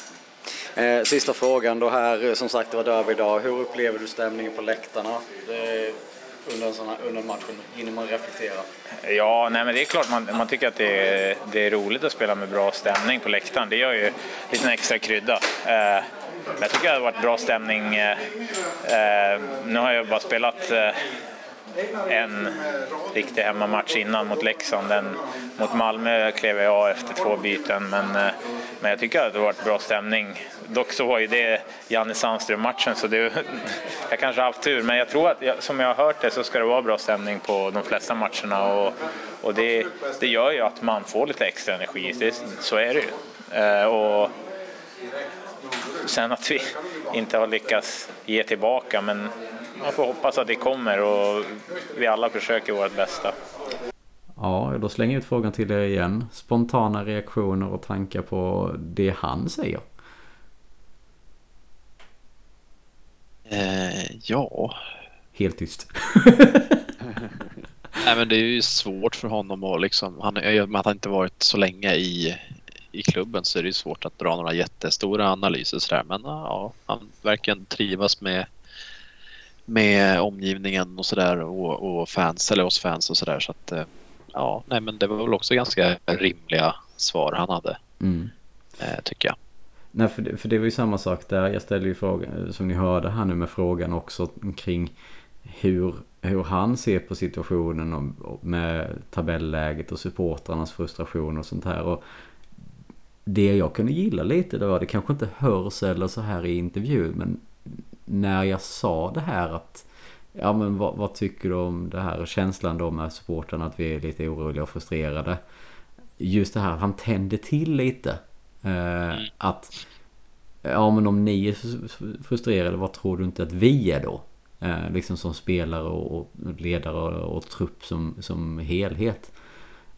Eh, sista frågan då här, som sagt det var derby idag. Hur upplever du stämningen på läktarna? Det, under, en sån här, under matchen, hinner man reflektera? Ja, nej men det är klart man, man tycker att det är, det är roligt att spela med bra stämning på läktaren. Det gör ju lite extra krydda. Eh, jag tycker det har varit bra stämning. Eh, eh nu har jag bara spelat eh, en riktig hemmamatch innan mot Leksand. Den, mot Malmö klev jag av efter två byten, men, eh, men jag tycker att det har varit bra stämning. Dock så var ju det Janne Sandström-matchen, så det, jag kanske har haft tur. Men jag tror att, som jag har hört det, så ska det vara bra stämning på de flesta matcherna. Och, och det, det gör ju att man får lite extra energi, det, så är det ju. Eh, och sen att vi inte har lyckats ge tillbaka, men man får hoppas att det kommer och vi alla försöker vårt bästa. Ja, då slänger jag ut frågan till er igen. Spontana reaktioner och tankar på det han säger? Eh, ja. Helt tyst. Nej men det är ju svårt för honom att liksom, han, i och med att han inte varit så länge i, i klubben så är det ju svårt att dra några jättestora analyser sådär. Men ja, han verkar trivas med med omgivningen och sådär och, och, fans eller oss fans och sådär så att eh, ja, nej men det var väl också ganska rimliga svar han hade. Mm. Eh, tycker jag. Nej, för det, för det var ju samma sak där. Jag ställde ju frågan, som ni hörde här nu med frågan också kring hur, hur han ser på situationen och, med tabelläget och supportrarnas frustration och sånt här. Och det jag kunde gilla lite det var, det kanske inte hörs eller så här i intervjun, men när jag sa det här att Ja men vad, vad, tycker du om det här känslan då med supporten att vi är lite oroliga och frustrerade. Just det här han tände till lite. Eh, mm. Att Ja men om ni är frustrerade vad tror du inte att vi är då? Eh, liksom som spelare och, och ledare och, och, trupp som, som helhet.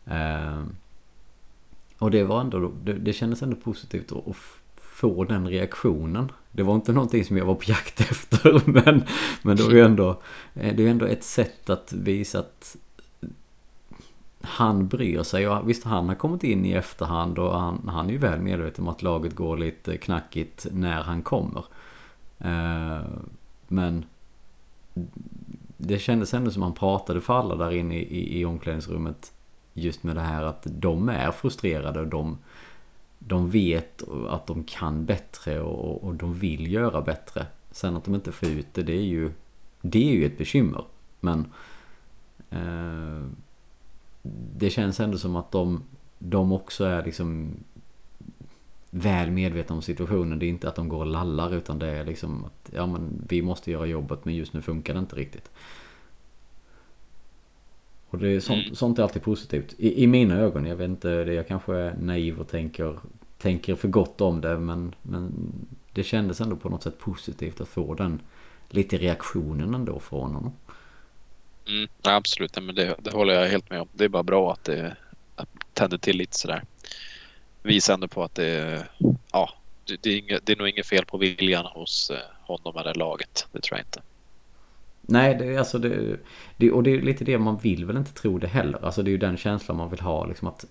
Eh, och det var ändå, det, det kändes ändå positivt att, att få den reaktionen. Det var inte någonting som jag var på jakt efter men, men det var ju ändå, eh, det är ändå ett sätt att visa att han bryr sig. Och visst, han har kommit in i efterhand och han, han är ju väl medveten om att laget går lite knackigt när han kommer. Eh, men det kändes ändå som han pratade för alla där inne i, i omklädningsrummet. Just med det här att de är frustrerade och de, de vet att de kan bättre och, och de vill göra bättre. Sen att de inte får ut det, det är ju, det är ju ett bekymmer. Men eh, det känns ändå som att de, de också är liksom väl medvetna om situationen. Det är inte att de går och lallar utan det är liksom att ja men vi måste göra jobbet men just nu funkar det inte riktigt. Och det är sånt, mm. sånt är alltid positivt. I, I, mina ögon. Jag vet inte, det jag kanske är naiv och tänker, tänker för gott om det men, men det kändes ändå på något sätt positivt att få den lite reaktionen ändå från honom. Mm, absolut, men det, det, håller jag helt med om. Det är bara bra att det att tänder till lite sådär. Visar ändå på att det, ja, det, det, är inget, det är nog inget fel på viljan hos eh, honom eller laget. Det tror jag inte. Nej, det är alltså det, det, och det är lite det man vill väl inte tro det heller. Alltså det är ju den känslan man vill ha liksom att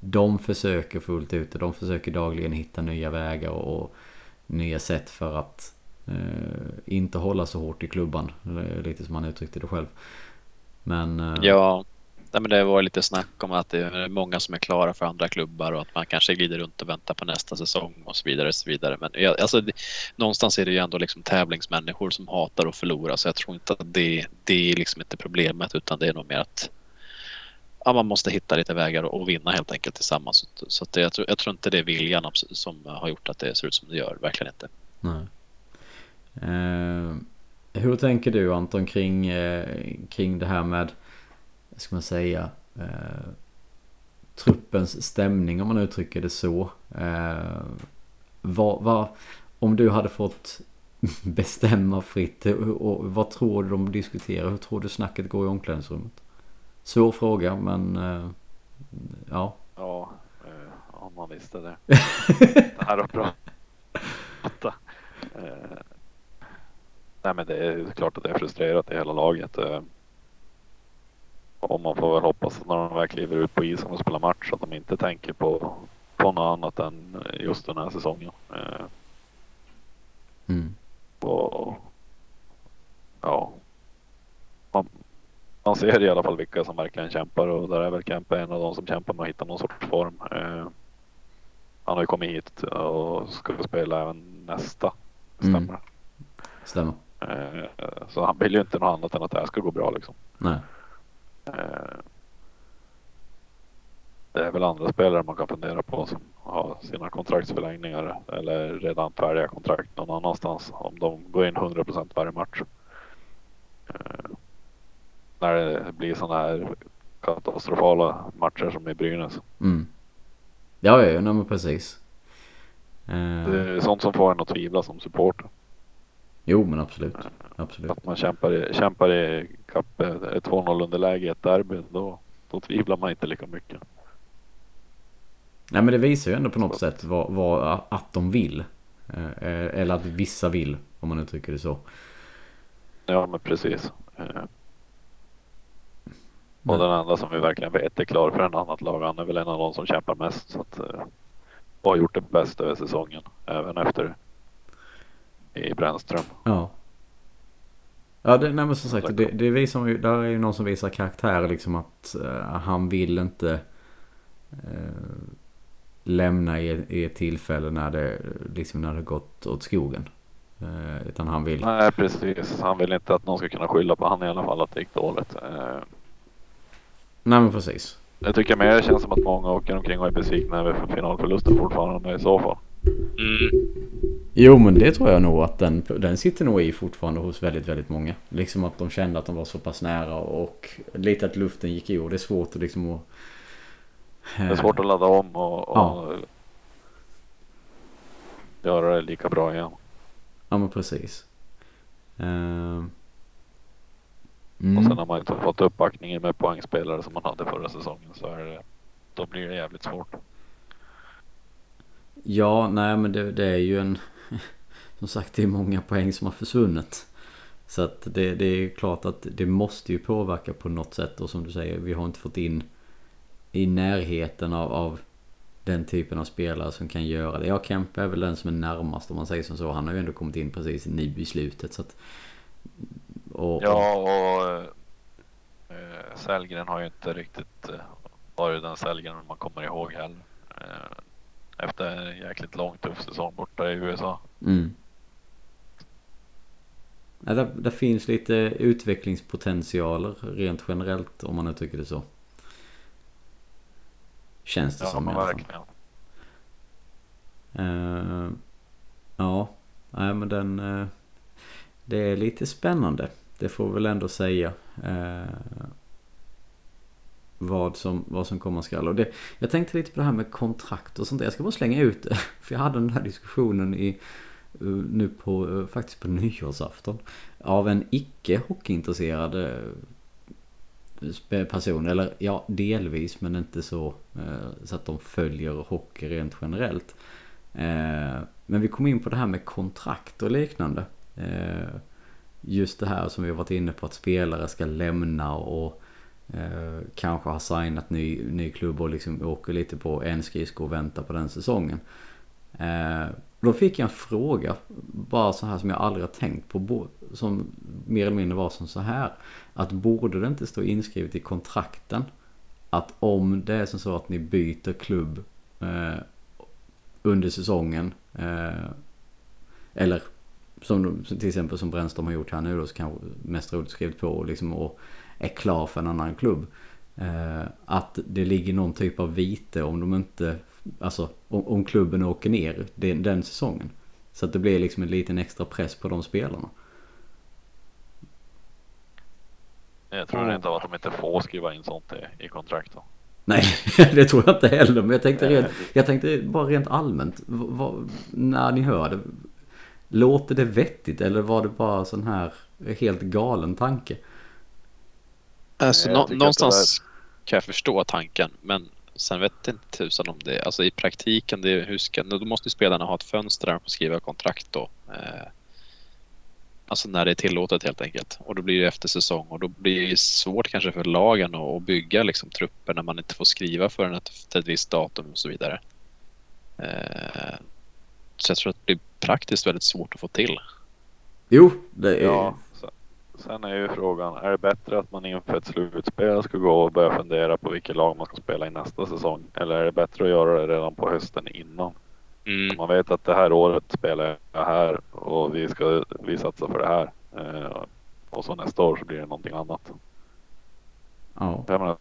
de försöker fullt ut och de försöker dagligen hitta nya vägar och, och nya sätt för att Eh, inte hålla så hårt i klubban. Eh, lite som han uttryckte det själv. Men... Eh, ja, men det var lite snack om att det är många som är klara för andra klubbar och att man kanske glider runt och väntar på nästa säsong och så vidare. Och så vidare. Men alltså, det, någonstans är det ju ändå liksom tävlingsmänniskor som hatar att förlora så jag tror inte att det, det är liksom inte problemet utan det är nog mer att ja, man måste hitta lite vägar och, vinna helt enkelt tillsammans. Så, så det, jag, tror, jag tror inte det är viljan som har gjort att det ser ut som det gör, verkligen inte. Nej. Eh, hur tänker du Anton kring, eh, kring det här med, ska man säga, eh, truppens stämning om man uttrycker det så. Eh, vad, vad, om du hade fått bestämma fritt, och vad tror du de diskuterar? Hur tror du snacket går i omklädningsrummet? Svår fråga men eh, ja. Ja, eh, om man visste det. det här att prata. Eh, Nej men det är klart att det är frustrerat i hela laget. Och man får väl hoppas att när de väl kliver ut på isen och spelar match att de inte tänker på, på något annat än just den här säsongen. Eh, mm. Och, ja. Man, man ser i alla fall vilka som verkligen kämpar och där är väl Kempe en av de som kämpar med att hitta någon sorts form. Eh, han har ju kommit hit och ska spela även nästa. Stämmer. Mm. Stämmer. Eh, så han vill ju inte något annat än att det här ska gå bra liksom. Nej. Eh, det är väl andra spelare man kan fundera på som har sina kontraktsförlängningar eller redan färdiga kontrakt någon annanstans om de går in 100 procent varje match. Eh, när det blir sådana här katastrofala matcher som i Brynäs. Mm. Ja, ja, men precis. Det är sånt som får en att tvivla som supporter. Jo men absolut. absolut. Att man kämpar i, kämpar i kapp ett 2-0 underläge i ett derby. Då, då tvivlar man inte lika mycket. Nej men det visar ju ändå på något sätt vad, vad, att de vill. Eh, eller att vissa vill om man uttrycker det så. Ja men precis. Eh, och den enda som vi verkligen vet är klar för en annat lag. Han är väl en av de som kämpar mest. Så att, eh, och har gjort det bäst över säsongen. Även efter i Brännström. Ja. Ja, det, nej, men som sagt, det, det visar ju, där är ju någon som visar karaktär liksom att uh, han vill inte uh, lämna i, i ett tillfälle när det, liksom när det gått åt skogen. Uh, utan han vill. Nej, precis. Han vill inte att någon ska kunna skylla på han i alla fall att det gick dåligt. Nej, men precis. Jag tycker mer det känns som att många åker omkring och är besvikna över finalförlusten fortfarande i så fall. Mm. Jo men det tror jag nog att den, den sitter nog i fortfarande hos väldigt, väldigt många. Liksom att de kände att de var så pass nära och lite att luften gick ur. Det är svårt att liksom att... Det är svårt att ladda om och, och ja. göra det lika bra igen. Ja men precis. Eh, Och sen mm. har man inte fått uppbackningen med poängspelare som man hade förra säsongen så är det, då blir det jävligt svårt. Ja, nej men det, det är ju en... Som sagt, det är många poäng som har försvunnit. Så att det, det är klart att det måste ju påverka på något sätt. Och som du säger, vi har inte fått in i närheten av, av den typen av spelare som kan göra det. Ja, Kempe är väl den som är närmast om man säger som så. Han har ju ändå kommit in precis i i slutet. Så att, och, Ja och äh, Sellgren har ju inte riktigt eh, varit den Sellgren man kommer ihåg heller. Eh, efter en jäkligt lång tuff säsong borta i USA. Mm. Ja, där, där finns lite utvecklingspotentialer rent generellt om man nu tycker det så. Känns det Ja som i alla fall. Eh, ja, nej men den... eh, det är lite spännande. Det får vi väl ändå säga. eh, vad, som, vad som komma skall. Och det, jag tänkte lite på det här med kontrakt och sånt där. Jag ska bara slänga ut det. För jag hade den här diskussionen i, eh, nu på, eh, faktiskt på nyårsafton. Av en icke hockeyintresserad eh, person. Eller ja, delvis men inte så. Så att de följer hockey rent generellt. Men vi kom in på det här med kontrakt och liknande. Just det här som vi har varit inne på att spelare ska lämna och eh, kanske har signat ny, ny klubb och liksom åker lite på en skridsko och väntar på den säsongen. Eh, Då fick jag en fråga, bara så här som jag aldrig har tänkt på, som mer eller mindre var som så här. Att borde det inte stå inskrivet i kontrakten att om det är som så att ni byter klubb eh, under säsongen eh, eller som till exempel som Brännström har gjort här nu då så kanske mest roligt skrivit på och liksom och är klar för en annan klubb. Eh, att det ligger någon typ av vite om de inte, alltså om, om klubben åker ner den, den säsongen. Så att det blir liksom en liten extra press på de spelarna. Jag tror av att de inte får skriva in sånt i, i kontrakten. Nej, det tror jag inte heller. Men jag tänkte, rent, jag tänkte bara rent allmänt. vad- när ni hör det. Låter det vettigt eller var det bara sån här helt galen tanke? Alltså, nå- att någonstans kan jag förstå tanken, men sen vet jag inte tusan om det. Alltså i praktiken, det, hur ska, då måste ju spelarna ha ett fönster där de får skriva kontrakt då. Eh, alltså när det är tillåtet helt enkelt. Och då blir det efter säsong och då blir det svårt kanske för lagen att, att bygga liksom, trupper när man inte får skriva förrän till ett visst datum och så vidare. Eh, så jag tror att det blir praktiskt väldigt svårt att få till. Jo, det är... Ja. Sen, är ju frågan, är det bättre att man inför ett slutspel ska gå och börja fundera på vilket lag man ska spela i nästa säsong? Eller är det bättre att göra det redan på hösten innan? Mm. Man vet att det här året spelar jag här och vi ska vi satsar för det här. Eh, och så nästa år så blir det någonting annat. ja. Menar,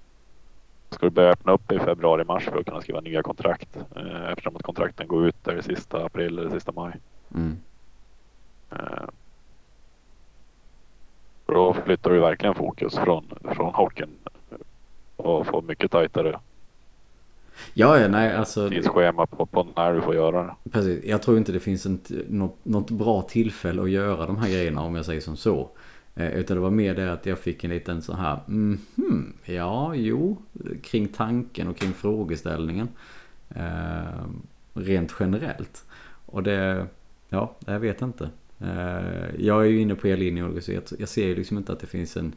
ska du börja öppna upp i februari, mars för att kunna skriva nya kontrakt? Eh, eftersom att kontrakten går ut där i sista april eller sista maj. Mm. Eh, då flyttar du verkligen fokus från, från hockeyn och får mycket tajtare Ja, ja, nej alltså. tidsschema på, på när du får göra det. Precis. Jag tror inte det finns en, något, något bra tillfälle att göra de här grejerna om jag säger som så. Eh, utan det var mer det att jag fick en liten så här, mhm, ja, jo, kring tanken och kring frågeställningen. Eh, rent generellt. Och det, ja, jag vet inte. Eh, jag är ju inne på er linje och så jag, ser ju liksom inte att det finns en,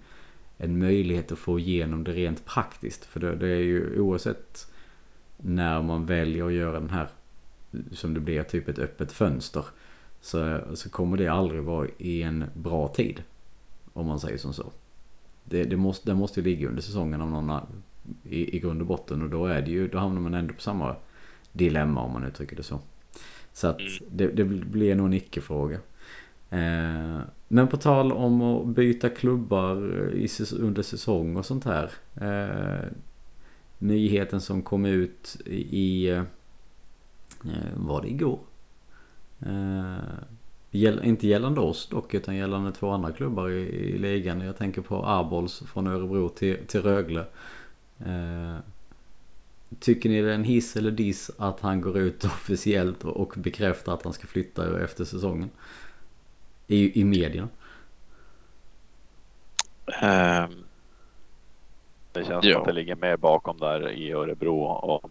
en möjlighet att få igenom det rent praktiskt. För det, det är ju oavsett när man väljer att göra den här som det blir typ ett öppet fönster. Så, så kommer det aldrig vara i en bra tid. Om man säger som så. Det, det, måste, det måste ju ligga under säsongen av någon i, i grund och botten. Och då är det ju, då hamnar man ändå på samma dilemma om man uttrycker det så. Så att Mm. det, det blir nog en icke-fråga. Eh, men på tal om att byta klubbar under säsong och sånt här. Eh, nyheten som kom ut i, eh, var det igår? Gäll, inte gällande oss dock utan gällande två andra klubbar i, i ligan. Jag tänker på Arbols från Örebro till, till Rögle. Eh, tycker ni det är en hiss eller diss att han går ut officiellt och, och bekräftar att han ska flytta efter säsongen? I, i medierna. Ehm, Det känns Ja. som att det ligger mer bakom där i Örebro om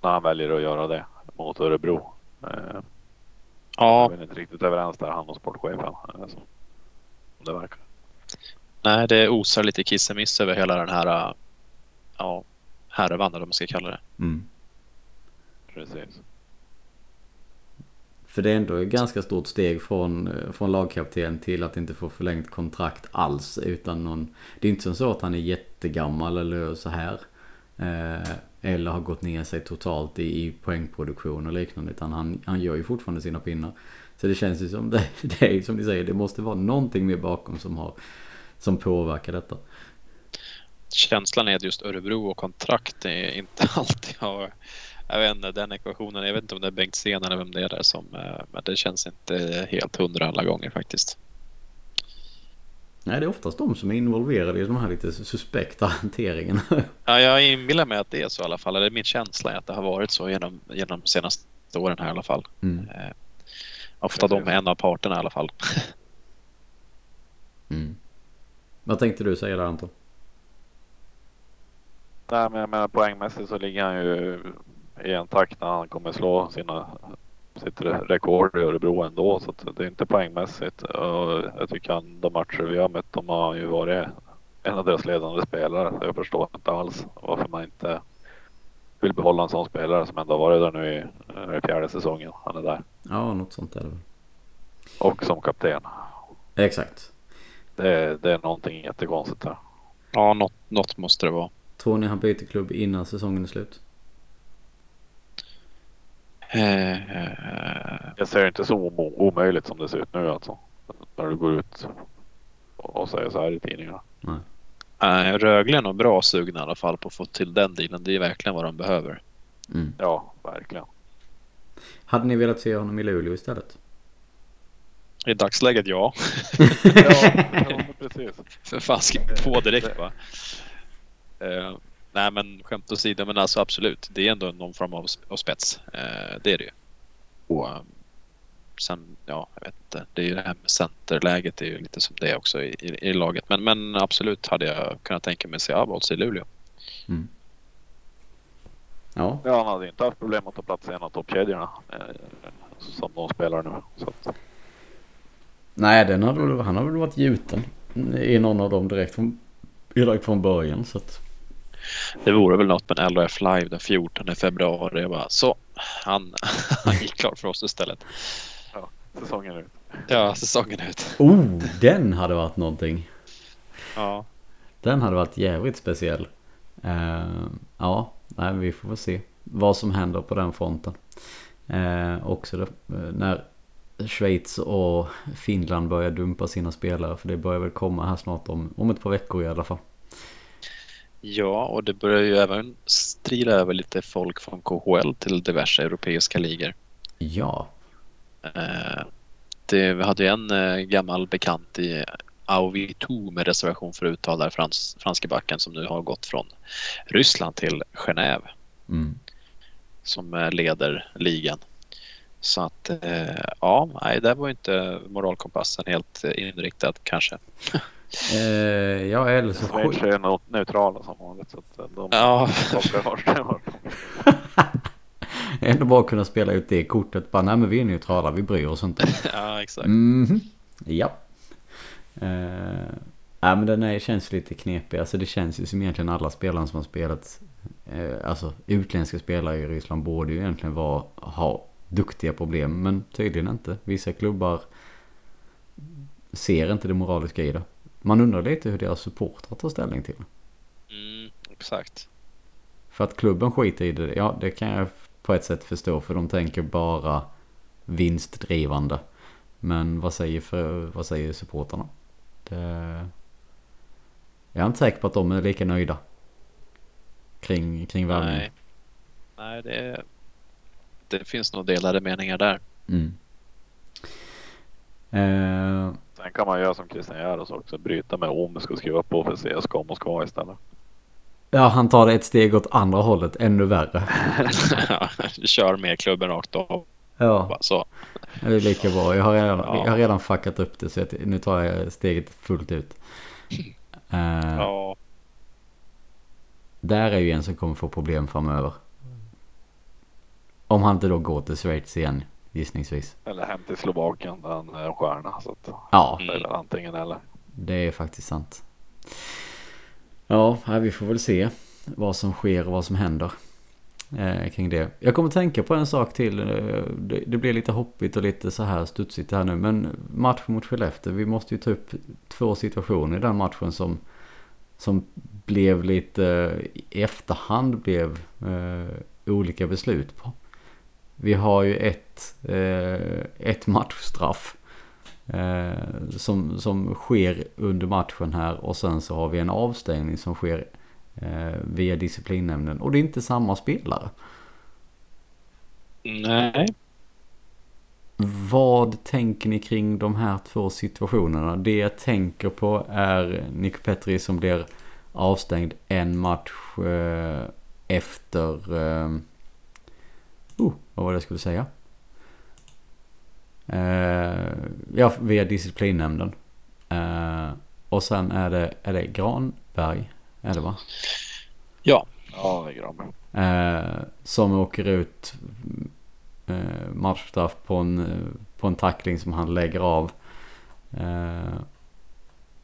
när han väljer att göra det mot Örebro. Eh, ja, Jag är inte riktigt överens där han och sportchefen. eh, så- Det verkar. nej, det osar lite kissemiss över hela den här ja, härvan eller vad man ska kalla det. Mm. Precis. För det är ändå ett ganska stort steg från, eh, från lagkapten till att inte få förlängt kontrakt alls. Utan någon, det är inte som så att han är jättegammal eller så här. Eh, eller har gått ner sig totalt i, i poängproduktion och liknande. Utan han, han gör ju fortfarande sina pinnar. Så det känns ju som det, det är som ni säger, det måste vara någonting mer bakom som, har, som påverkar detta. Känslan är att just Örebro och kontrakt är inte alltid har jag vet inte, den ekvationen, jag vet inte om det är Bengt Sen eller vem det är där som, eh, men det känns inte helt hundra alla gånger faktiskt. Nej, det är oftast de som är involverade i de här lite suspekta hanteringarna. Ja, jag inbillar mig att det är så i alla fall. Eller min känsla är att det har varit så genom, genom de senaste åren här i alla fall. Mm. Eh, ofta de är en av parterna i alla fall. Mm. Vad tänkte du säga där Anton? Nej, men jag menar poängmässigt så ligger han ju i en takt när han kommer slå sina sitt re- rekord i Örebro ändå. Så att det är inte poängmässigt. Och jag tycker han, de matcher vi har mött dem har ju varit en av deras ledande spelare. Så jag förstår inte alls varför man inte vill behålla en sån spelare som ändå har varit där nu i, i fjärde säsongen. Han är där. Ja, något sånt är det väl. Och som kapten. Exakt. Det, det är någonting jättekonstigt där. Ja, något, något måste det vara. Tror ni han byter klubb innan säsongen är slut? Eh, Jag ser inte så omöjligt som det ser ut nu alltså. När du går ut och säger så här i tidningarna. Nej. Nej, Rögle är nog bra sugna i alla fall på att få till den dealen. Det är verkligen vad de behöver. Mm. Ja, verkligen. Hade ni velat se honom i Luleå istället? I dagsläget ja. Ja, precis. För fan skriv på direkt va. Eh, nej men skämt åsido men alltså absolut. Det är ändå någon form av, av spets. Eh, det är det ju. Och eh, sen ja, jag vet inte. Det är ju det här med centerläget. Det är ju lite som det också i, i, i laget. Men, men absolut hade jag kunnat tänka mig att se Abols i Luleå. Ja. Ja, han hade inte haft problem att ta plats i en av toppkedjorna eh, som de spelar nu. Så Nej, den hade, han har väl varit gjuten i någon av dem direkt från, direkt från början. Så att, Det vore väl något med en LHF live den 14 februari. Jag bara så. Han, han gick klar för oss istället. säsongen ut. Ja, säsongen ut. oh, den hade varit någonting. Ja. Den hade varit jävligt speciell. Eh, ja, nej, vi får väl se vad som händer på den fronten. Eh, också då, eh, när Schweiz och Finland börjar dumpa sina spelare. För det börjar väl komma här snart om, om ett par veckor i alla fall. Ja, och det börjar ju även strila över lite folk från KHL till diverse europeiska ligor. Ja, Eh, det, vi hade ju en eh, gammal bekant i Auvitou med reservation för uttal där, frans, franske backen som nu har gått från Ryssland till Genève mm. som eh, leder ligan. Så att ja, nej, där var ju inte moralkompassen helt inriktad kanske. eh, ja eller så Schweiz skit. är no- neutrala som vanligt. Så att eh, de Ja. Ändå bara kunna spela ut det kortet. Bara, nej men vi är neutrala, vi bryr oss inte. ja exakt. Mhm. Ja. Uh, ja men den är, känns lite knepig. Alltså det känns ju som egentligen alla spelarna som har spelat. eh, alltså utländska spelare i Ryssland borde ju egentligen vara, ha duktiga problem. Men tydligen inte. Vissa klubbar ser inte det moraliska i det. Man undrar lite hur deras supportrar tar ställning till det. Mm, exakt. För att klubben skiter i det, ja det kan jag på ett sätt förstå. För de tänker bara vinstdrivande. Men vad säger, för, vad säger supportarna? Det... Jag är inte säker på att de är lika nöjda. Kring, kring värvningen. Nej, nej det, det finns nog delade meningar där. Mm. Eh, Sen kan man göra som Christian Järos också. Bryta med Omsk och skriva på för CSKA Moskva istället. ja, han tar ett steg åt andra hållet, ännu värre. Kör med klubben rakt av. Ja, Så. det är lika bra. Jag har redan, Ja. jag har redan fuckat upp det så jag, nu tar jag steget fullt ut. Eh, Ja. Där är ju en som kommer få problem framöver. Om han inte då går till Schweiz igen, gissningsvis. Eller hem till Slovakien där han är en stjärna. Så att Ja, väl antingen eller. det är faktiskt sant. Ja, här, vi får väl se vad som sker och vad som händer eh, kring det. Jag kommer tänka på en sak till. Eh, det, det blir lite hoppigt och lite så här studsigt här nu. Men matchen mot Skellefteå. Vi måste ju ta upp två situationer i den matchen som, som blev lite eh, i efterhand blev eh, olika beslut på. Vi har ju ett, eh, ett matchstraff eh, som, som sker under matchen här och sen så har vi en avstängning som sker eh, via disciplinnämnden och det är inte samma spelare. Nej. Vad tänker ni kring de här två situationerna? Det jag tänker på är Nico Petri som blir avstängd en match efter... Vad var det jag skulle säga? Eh, ja, via disciplinnämnden. Eh, och sen är det, är det Granberg, är det va? Ja. Ja, det är Granberg. Eh, som åker ut eh, matchstraff på en, på en tackling som han lägger av. Eh,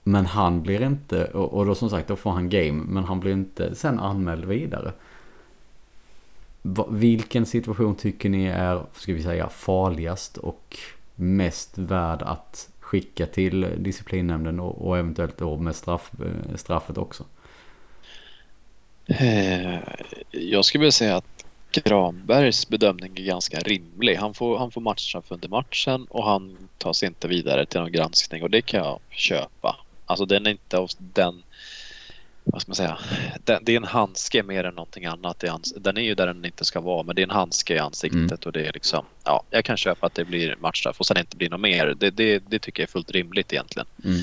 men han blir inte, och, och då som sagt då får han game, men han blir inte sen anmäld vidare. Vilken situation tycker ni är, ska vi säga, farligast och mest värd att skicka till disciplinnämnden och, och eventuellt då med straff, eh, straffet också? Eh, jag skulle vilja säga att Granbergs bedömning är ganska rimlig. Han får, han får matchstraff under matchen och han tas inte vidare till någon granskning och det kan jag köpa. Alltså den är inte av den, vad ska man säga, den, det är en handske mer än någonting annat. Den är ju där den inte ska vara men det är en handske i ansiktet och det är liksom, ja, jag kan köpa att det blir matchstraff och sen inte blir något mer. Det, det, det tycker jag är fullt rimligt egentligen. Mm.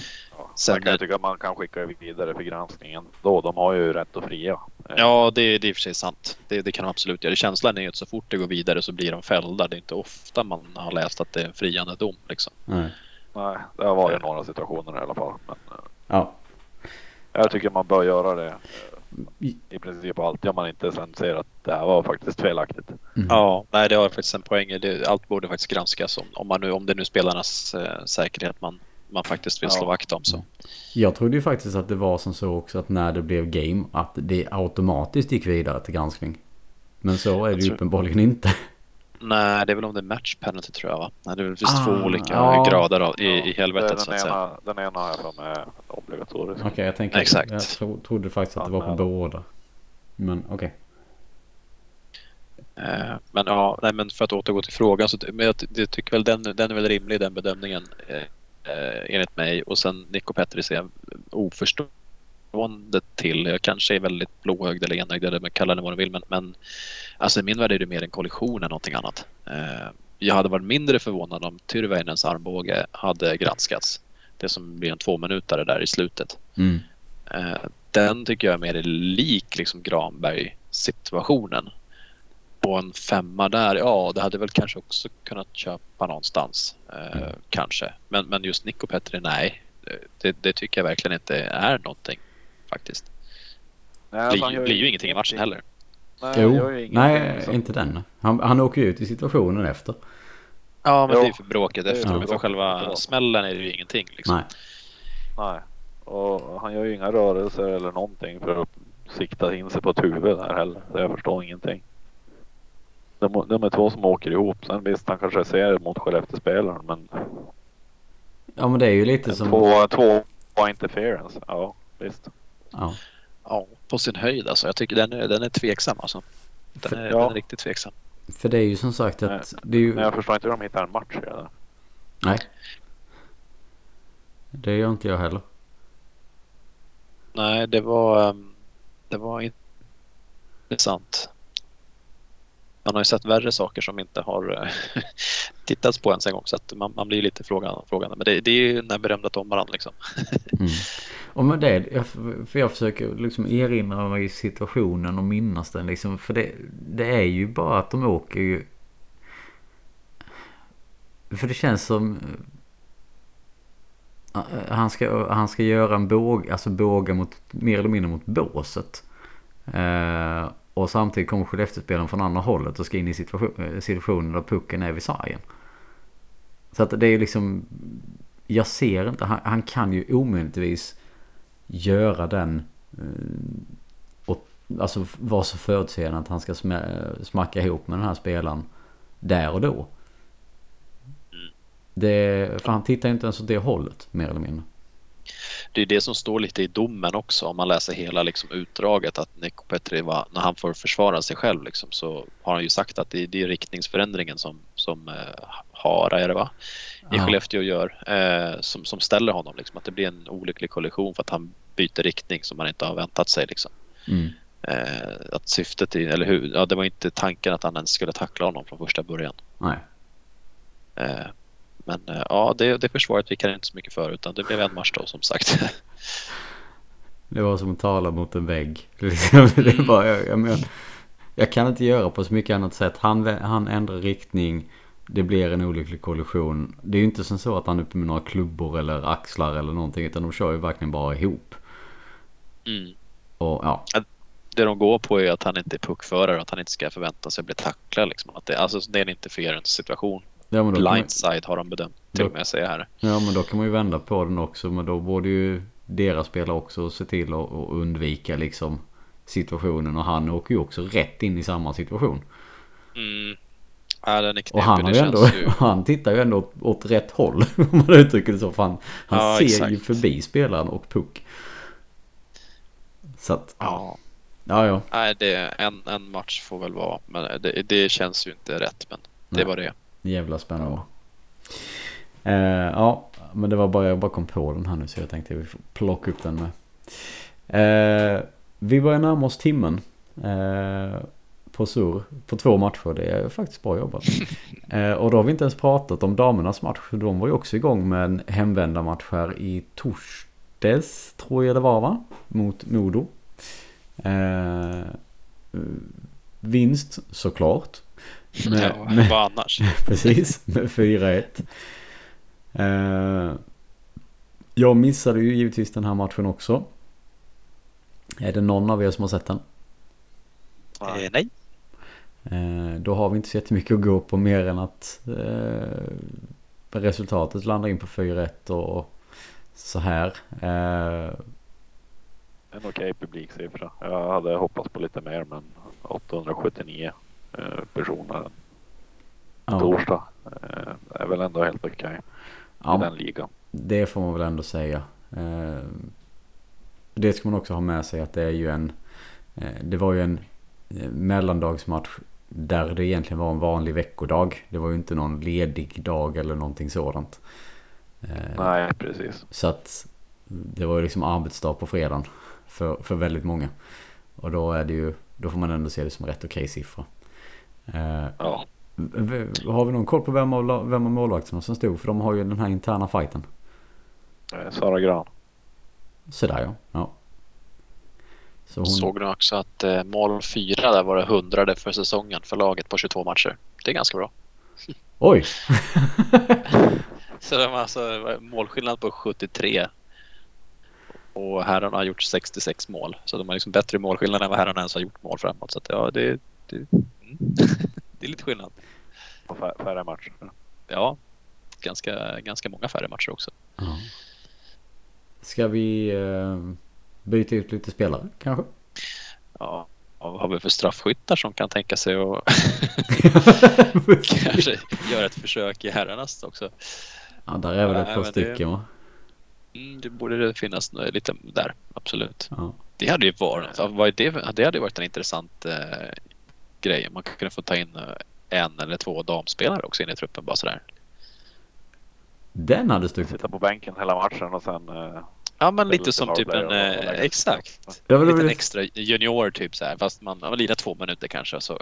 Sen Sen kan tycka att man kan skicka vidare för granskningen då. De har ju rätt att fria. Eh, Ja, det, det är i och för sig sant. Det, det kan de absolut göra. Känslan är ju att så fort det går vidare så blir de fällda. Det är inte ofta man har läst att det är en friande dom. Liksom. Nej. Nej, det har varit några situationer i alla fall. Men eh, Ja. Jag tycker man bör göra det eh, i princip alltid om man inte sen ser att det här var faktiskt felaktigt. Mm. Ja, nej, det har faktiskt en poäng. Det, allt borde faktiskt granskas om, om, man nu, om det nu är spelarnas eh, säkerhet man, man faktiskt vill Ja. slå vakt om. Så. Jag trodde ju faktiskt att det var som så också att när det blev game att det automatiskt gick vidare till granskning. Men så är det ju tror- uppenbarligen inte. Nej, det är väl om det är match penalty tror jag va? Nej, det är väl finns Ah, två olika ja. grader av, i, i det är helvetet så den, att säga. ena, den ena har jag för mig är obligatorisk. Okej, jag tänker Exakt. Jag tro, trodde faktiskt att det var på båda. Men okej. Eh, Men ja, nej, men för att återgå till frågan så men jag, jag tycker väl den, den är väl rimlig den bedömningen eh, eh, enligt mig och sen Nico Petri ser jag oförstående till. Jag kanske är väldigt blåögd eller enögd eller men kalla det vad du vill men, men alltså i min värld är det mer en kollision än någonting annat. Eh, jag hade varit mindre förvånad om Tyrväinens armbåge hade granskats. Det som blir en tvåminutare där i slutet. Mm. Eh, den tycker jag är mer lik liksom Granberg-situationen. Och en femma där, ja det hade väl kanske också kunnat köpa någonstans. Eh, kanske. Men, men just Nico Petri, nej. Det, det tycker jag verkligen inte är någonting faktiskt. Nej, Det han blir, gör blir ju ingenting i matchen heller. Nej, ju Jo, nej liksom. inte den. Han, han åker ju ut i situationen efter. Ja men Jo. det är för bråket efter. Men för själva efteråt. smällen är det ju ingenting. Liksom. Nej. Nej. Och han gör ju inga rörelser eller någonting för att sikta in sig på ett huvud där heller. Så jag förstår ingenting. De, de är två som åker ihop. Sen visst, han kanske ser mot Skellefteå-spelaren men Ja men det är ju lite som... två, två interference. Ja, visst. Ja. Ja, på sin höjd alltså. Jag tycker den är, den är tveksam alltså. Den är, Ja. den är riktigt tveksam. För det är ju som sagt att det är ju... Men jag förstår inte hur de hittar en match där. Nej. Det gör inte jag heller. Nej, det var, ehm, det var intressant. Man har ju sett värre saker som inte har eh, tittats på ens en gång så att man, man blir lite frågan, frågande. Men det, det är ju den här berömda domaren liksom. Mm. Och med det, jag, för jag försöker liksom erinra mig situationen och minnas den liksom. För det, det är ju bara att de åker ju... För det känns som... Eh, han ska, han ska göra en båg, alltså båga mot, mer eller mindre mot båset. Eh, och samtidigt kommer Skellefteåspelaren från andra hållet och ska in i situation, eh, situationen där pucken är vid sargen. Så att det är liksom... Jag ser inte, han, han kan ju omöjligtvis göra den... Eh, och, alltså vara så förutseende att han ska smacka ihop med den här spelaren där och då. Det, för han tittar inte ens åt det hållet, mer eller mindre. Det är det som står lite i domen också om man läser hela liksom utdraget att Nico Petri var, när han får försvara sig själv liksom, så har han ju sagt att det, det är riktningsförändringen som, som eh, Hara är det va? I Ja. Skellefteå gör eh, som, som ställer honom liksom, att det blir en olycklig kollision för att han byter riktning som man inte har väntat sig liksom. Mm. Eh, att syftet, i, eller hur, ja, det var inte tanken att han ens skulle tackla honom från första början. Nej. Eh, men eh, ja, det, det försvaret fick han inte så mycket för utan det blev en match då som sagt. Det var som att tala mot en vägg. Liksom, det är bara, jag, jag, men, jag kan inte göra på så mycket annat sätt. Han, han ändrar riktning. Det blir en olycklig kollision. Det är ju inte som så att han är uppe med några klubbor eller axlar eller någonting. Utan de kör ju verkligen bara ihop. Mm. Och ja, det de går på är att han inte är puckförare och att han inte ska förvänta sig att bli tacklad. Liksom. Att det, alltså, det är en interference situation. Ja, men Blindside har de bedömt till och med säga här. ja men då kan man ju vända på den också. Men då borde ju deras spelare också se till att, undvika liksom situationen. Och han åker ju också rätt in i samma situation. Mm. Ja, den är. Och han, har ju ändå, ju... han tittar ju ändå åt, åt rätt håll. Om man uttrycker det så. Han, han Ja, ser exakt. ju förbi spelaren och puck. Så att, Ja, ja ja. nej, det en, en match får väl vara. Men det, det känns ju inte rätt. Men det Nej. var det. Jävla spännande. Eh, ja, men det var bara jag bara kom på den här nu så jag tänkte vi får plocka upp den med. Eh, vi börjar närma oss timmen. Eh, på sur på två matcher. Det är faktiskt bra jobbat. Eh, och då har vi inte ens pratat om damernas match. De var ju också igång med en hemvändarmatch här i torsdags tror jag det var va? Mot Modo. Eh, vinst såklart. Med- ja, med- vad annars? Precis, med 4-1. Eh, jag missade ju givetvis den här matchen också. Är det någon av er som har sett den? Eh, nej. Eh, då har vi inte så jättemycket att gå på mer än att eh, resultatet landar in på 4-1 och så här. Eh, En okej publiksiffra. Jag hade hoppats på lite mer men 879 eh, personer en ja, torsdag eh, är väl ändå helt okej i ja, den ligan. det får man väl ändå säga. Eh, det ska man också ha med sig att det är ju en... Eh, det var ju en eh, mellandagsmatch där det egentligen var en vanlig veckodag. Det var ju inte någon ledig dag eller någonting sådant. Eh, Nej precis. Så att det var ju liksom arbetsdag på fredagen för, för väldigt många. Och då är det ju, då får man ändå se det som rätt okej siffra. Eh, Ja. har vi någon koll på vem av, vem av målvakterna som stod? För de har ju den här interna fighten. Eh, Sara Gran. Sådär ja. ja. Så hon, Såg nog också att eh, mål fyra där var det hundrade för säsongen för laget på 22 matcher. Det är ganska bra. Oj! Så det var alltså målskillnad på 73. Och herrarna har gjort 66 mål. Så de har liksom bättre målskillnad än vad herrarna ens har gjort mål framåt. Så att, ja, det, det, mm. det är lite skillnad. På fär- färre matcher. Ja, ganska, ganska många färre matcher också. Ja. Ska vi eh, byta ut lite spelare kanske? Ja, vad har vi för straffskyttar som kan tänka sig att kanske göra ett försök i herrarnas också? ja, där är väl ett par men det- stycken va? Mm, det borde det finnas lite där, absolut. Ja. Det hade ju varit, ja, vad är det, det hade varit en intressant eh, grej. Man kunde få ta in eh, en eller två damspelare också in i truppen bara sådär. Den hade stuckit. Sitta på bänken hela matchen och sen eh, Ja men lite som typ en, eh, exakt. Ja, En det liten extra junior typ så här fast man, man lirar två minuter kanske så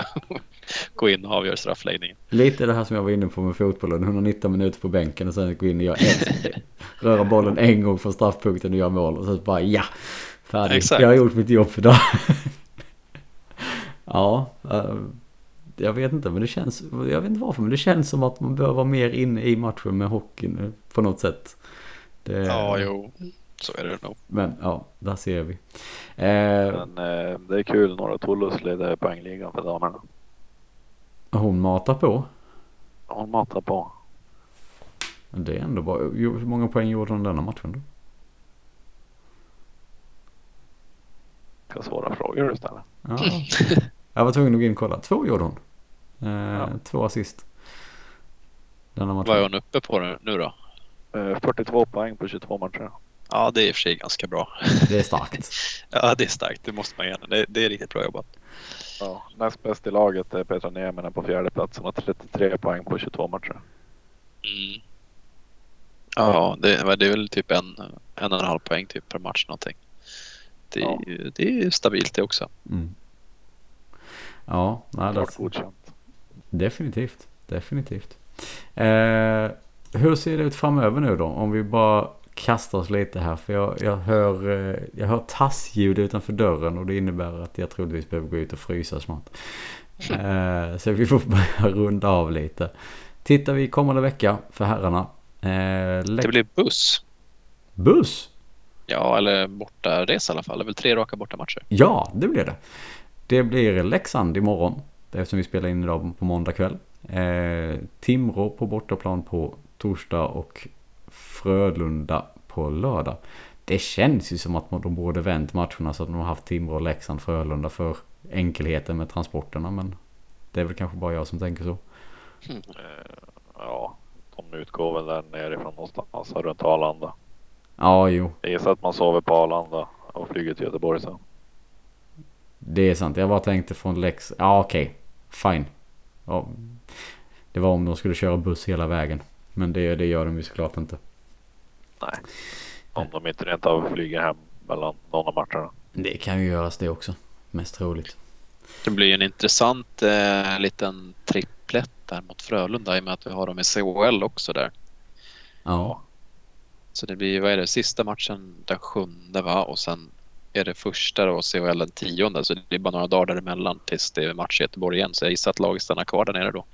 gå in och avgör straffläggningen. Lite det här som jag var inne på med fotbollen. 119 minuter på bänken och sen gå in och göra en, röra bollen en gång från straffpunkten och göra mål. Och sen bara ja, färdig. Exakt. Jag har gjort mitt jobb för dagen. Ja, eh, jag vet inte, men det känns, jag vet inte varför, men det känns som att man bör vara mer inne i matchen med hockeyn nu, på något sätt. Det, Ja, jo. Så är det nog. Men ja, där ser vi. Eh, Men eh, det är kul. Norra Toulouse leder poängligan för damerna. hon matar på. Hon matar på. Men Det är ändå bra. Hur många poäng gjorde hon denna matchen då? Vilka svåra frågor du ställer. Ja. Jag var tvungen att gå in och kolla. Två gjorde hon. Eh, Ja. Två assist. Denna matchen. Vad är hon uppe på nu nu då? Eh, 42 poäng på 22 matcher. Ja, det är i och för sig ganska bra. Det är starkt. Ja, det är starkt. Det måste man gärna. Det, det är riktigt bra jobbat. Ja, näst bäst i laget är Petra Nieminen på fjärde plats. Hon har 33 poäng på 22 matcher. Mm. Ja, det, det är väl typ en, en och en halv poäng typ per match någonting. Det, är Ja. ju- det är stabilt det också. Mm. Ja, nej, det, Klart godkänt. definitivt. Definitivt. Eh, hur ser det ut framöver nu då? Om vi bara kastar oss lite här. För jag, jag hör, eh, jag hör tassljud utanför dörren och det innebär att jag troligtvis behöver gå ut och frysa snart. Eh, så vi får börja runda av lite. Tittar vi kommande vecka för herrarna. Eh, Det blir buss. buss! Ja, eller bortaresa i alla fall. Det är väl tre raka bortamatcher. Ja, det blir det. Det blir Leksand imorgon. Eftersom vi spelar in idag på måndag kväll. Eh, Timrå på bortaplan på torsdag och Frölunda på lördag. Det känns ju som att de borde vänt matcherna så att de har haft Timrå, Leksand, Frölunda för enkelheten med transporterna. Men det är väl kanske bara jag som tänker så. Eh, ja, de utgår väl där nerifrån någonstans alltså runt Arlanda. Ja, jo. Jag gissar att man sover på Arlanda och flyger till Göteborg sen. Det är sant. Jag bara tänkte från Lex... Ja, okej. Fine. Ja, det var om de skulle köra buss hela vägen. Men det, det gör de ju såklart inte. Nej. Om de inte rent av flyger hem mellan någon av matcherna. Det kan ju göras det också. Mest troligt. Det blir en intressant eh, liten triplett där mot Frölunda i och med att vi har dem i CHL också där. Ja. Så det blir, vad är det, sista matchen den sjunde va? Och sen är det första då CHL den tionde. Så det är bara några dagar däremellan tills det är match i Göteborg igen. Så jag gissar att laget stannar kvar där nere då.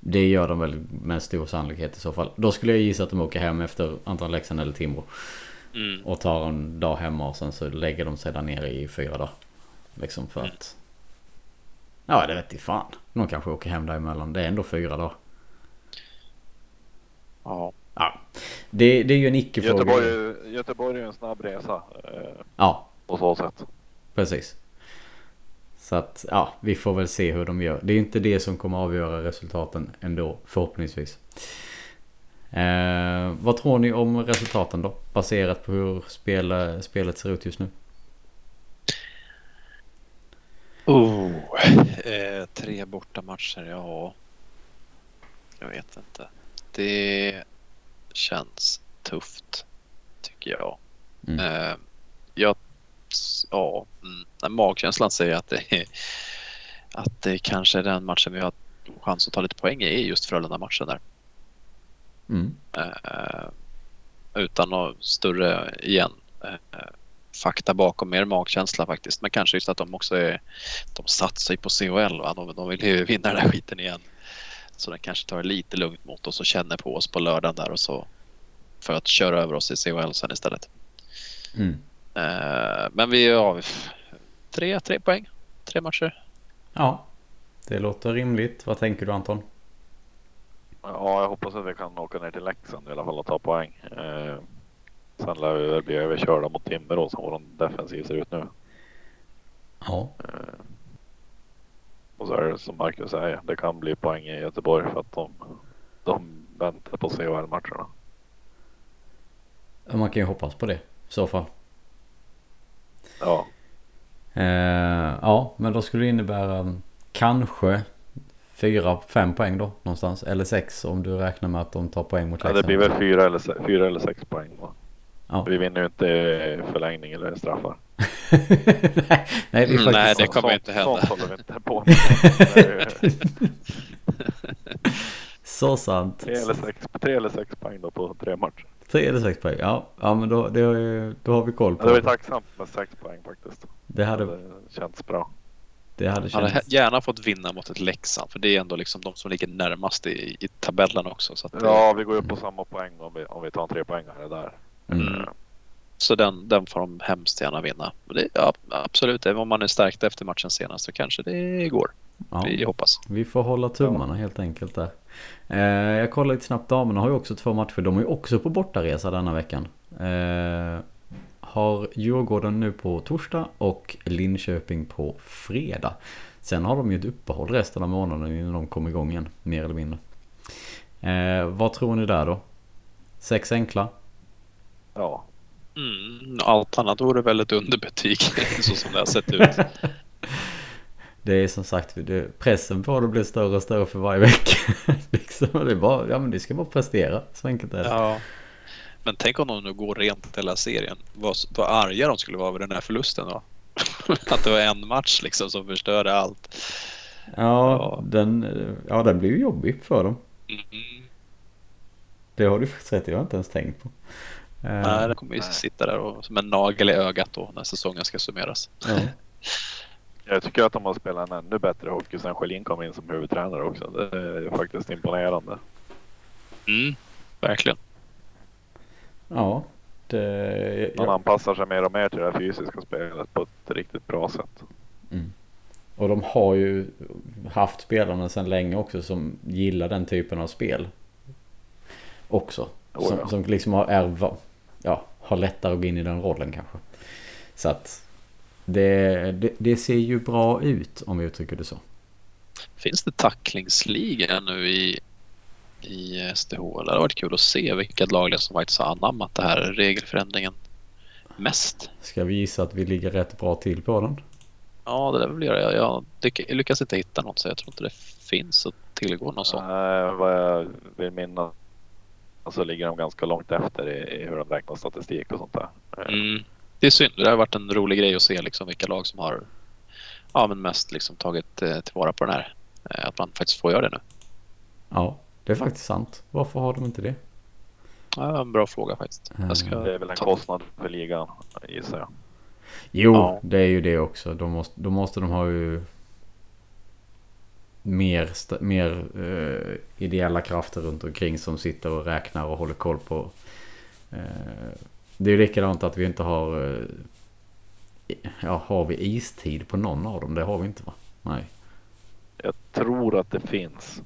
Det gör de väl med stor sannolikhet i så fall. Då skulle jag gissa att de åker hem efter antingen Leksand eller Timrå. Mm. Och tar en dag hemma och sen så lägger de sig där nere i fyra dagar. Liksom för Mm. att... Ja, det vet i fan. De kanske åker hem däremellan. Det är ändå fyra dagar. Ja. Ja. Det, det är ju en icke-fråga. Göteborg, Göteborg är ju en snabb resa eh, Ja, på så sätt. Precis. Så att, ja, vi får väl se hur de gör. Det är inte det som kommer avgöra resultaten ändå, förhoppningsvis. Eh, vad tror ni om resultaten då? Baserat på hur spela, spelet ser ut just nu. Oh, eh, tre bortamatcher, ja. Jag vet inte. Det känns tufft, tycker jag. Mm. Eh, jag ja, mm, magkänslan säger att det, är, att det kanske är den matchen vi har chans att ta lite poäng i, är just Frölunda-matchen där. Mm. Eh, utan något större igen. Eh, fakta bakom, mer magkänsla faktiskt. Men kanske just att de också är, de satsar ju på CHL. Va? De, de vill ju vinna den här skiten igen. Så de kanske tar det lite lugnt mot oss och känner på oss på lördagen där och så. För att köra över oss i CHL sen istället. Mm. Eh, men vi har tre, tre poäng. Tre matcher. Ja, det låter rimligt. Vad tänker du Anton? Ja, jag hoppas att vi kan åka ner till Leksand i alla fall och ta poäng. Eh, sen lär vi väl bli överkörda mot Timrå som vår defensiv ser ut nu. Ja. Eh, och så är det som Marcus säger, det kan bli poäng i Göteborg för att de, de väntar på CHL-matcherna. Man kan ju hoppas på det i så fall. Ja, Eh, ja, men då skulle det innebära kanske fyra, fem poäng då någonstans. Eller sex om du räknar med att de tar poäng mot ja det Leksand. blir väl fyra eller, se- fyra eller sex poäng. Va? Ja. Vi vinner ju inte förlängning eller straffar. nej, nej, det är Mm, nej, det kommer inte hända. Sånt håller vi inte på med. Det ju Så sant. tre, eller sex, tre eller sex poäng då på tre matcher. Tre eller sex poäng. Ja, ja men då, det, har ju- då har vi koll Ja, på det var det. tacksamt med sex poäng faktiskt. Det hade, Det känns bra. Det hade Han hade känts... gärna fått vinna mot ett Leksand för det är ändå liksom de som ligger närmast i, i tabellen också. Så, att, det- Ja, vi går upp på samma poäng om vi, om vi tar en trepoängare där. Mm. Eh, så den, den får de hemskt gärna vinna. Det, ja, absolut, även om man är stärkt efter matchen senast så kanske det går. Ja. Vi hoppas. Vi får hålla tummarna helt enkelt där. Eh, jag kollar lite snabbt. Damerna har ju också två matcher. De är ju också på bortaresa denna veckan. Eh, har Djurgården nu på torsdag och Linköping på fredag. Sen har de ju ett uppehåll resten av månaden innan de kommer igång igen. Mer eller mindre. Eh, vad tror ni där då? Sex enkla? Ja, Mm, allt annat vore väl ett underbetyg så som det har sett ut. Det är som sagt, pressen på det blir större och större för varje vecka. liksom, det, är bara, ja, men det ska bara prestera. Så enkelt är det. Ja. Men tänk om de nu går rent hela serien. Vad, vad arga de skulle vara över den här förlusten då. Att det var en match liksom som förstörde allt. Ja, Ja. Den, ja, den blir ju jobbig för dem. Mm. Det har du faktiskt rätt i, jag har inte ens tänkt på. Eh, Nej, det kommer ju Nej. sitta där och, som en nagel i ögat då när säsongen ska summeras. ja. jag tycker att de har spelat en ännu bättre hockey sen Schelin kom in som huvudtränare också. Det är faktiskt imponerande. Mm, verkligen. ja, det, Man anpassar sig mer och mer till det här fysiska spelet på ett riktigt bra sätt. Och de har ju haft spelarna sedan länge också som gillar den typen av spel. Också. Oh, Som, som liksom har, är, ja, har lättare att gå in i den rollen kanske. Så att det, det, det ser ju bra ut om vi uttrycker det så. Finns det tacklingsliga nu i, i SDH? Det hade varit kul att se vilka lag det är som faktiskt har anammat det här regelförändringen mest. Ska vi gissa att vi ligger rätt bra till på den? Ja, det där vill jag. Jag, jag lyckas inte hitta något så jag tror inte det finns att tillgå något sånt. Nej, vad jag vill minnas så ligger de ganska långt efter i, i hur de räknar statistik och sånt där. Eh, Mm. Det är synd. Det har varit en rolig grej att se liksom vilka lag som har ja, men mest liksom tagit eh, tillvara på den här. Eh, att man faktiskt får göra det nu. Ja, det är faktiskt sant. Varför har de inte det? Ja, en bra fråga faktiskt. Jag ska Det är väl en ta- kostnad för ligan gissar jag. Jo, Ja. det är ju det också. Då måste, då måste de ha ju mer, mer eh, ideella krafter runt omkring som sitter och räknar och håller koll på. Eh, det är ju likadant att vi inte har... Eh, ja, har vi istid på någon av dem? Det har vi inte va? Nej. Jag tror att det finns.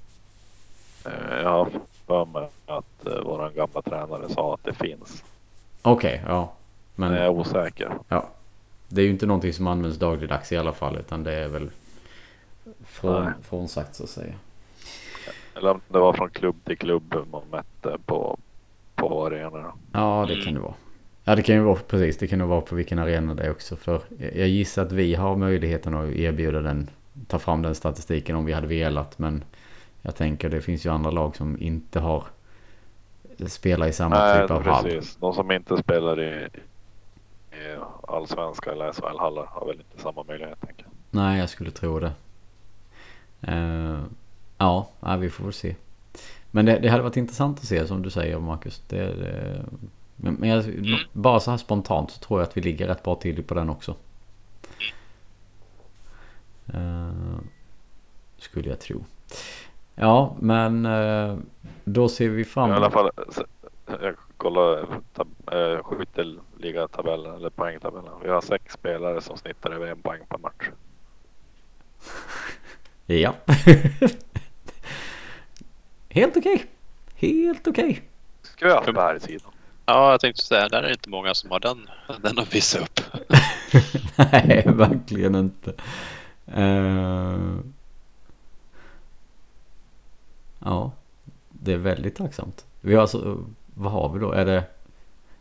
Eh, Jag har för mig att eh, våran gamla tränare sa att det finns. Okej, ja. Men jag är osäker. det är ju inte någonting som används dagligdags i alla fall. Utan det är väl från, frånsagt så att säga. Eller om det var från klubb till klubb man mätte på, på arenorna. Ja, det kan det vara. Ja, det kan ju vara precis. Det kan ju vara på vilken arena det är också. För jag gissar att vi har möjligheten att erbjuda den, ta fram den statistiken om vi hade velat. Men jag tänker det finns ju andra lag som inte har spelar i samma Nej, typ av hall. precis. De som inte spelar i, i allsvenska eller SHL-hallar har väl inte samma möjlighet. Tänker. Nej, jag skulle tro det. Eh, ja, vi får väl se. Men det, det hade varit intressant att se som du säger Marcus. Det, det, men men jag, bara så här spontant så tror jag att vi ligger rätt bra till på den också. Eh, skulle jag tro. Ja, men eh, då ser vi fram I alla fall, jag kollar tab- äh, skytteligatabellen eller poängtabellen. Vi har sex spelare som snittar över en poäng per match. Ja. Helt okej. Helt okej. Ska vi ha på här i sidan? Ja, jag tänkte säga, där är det inte många som har den, den att visa upp. Nej, verkligen inte. Eh, ja, det är väldigt tacksamt. Vi har alltså, vad har vi då? Är det,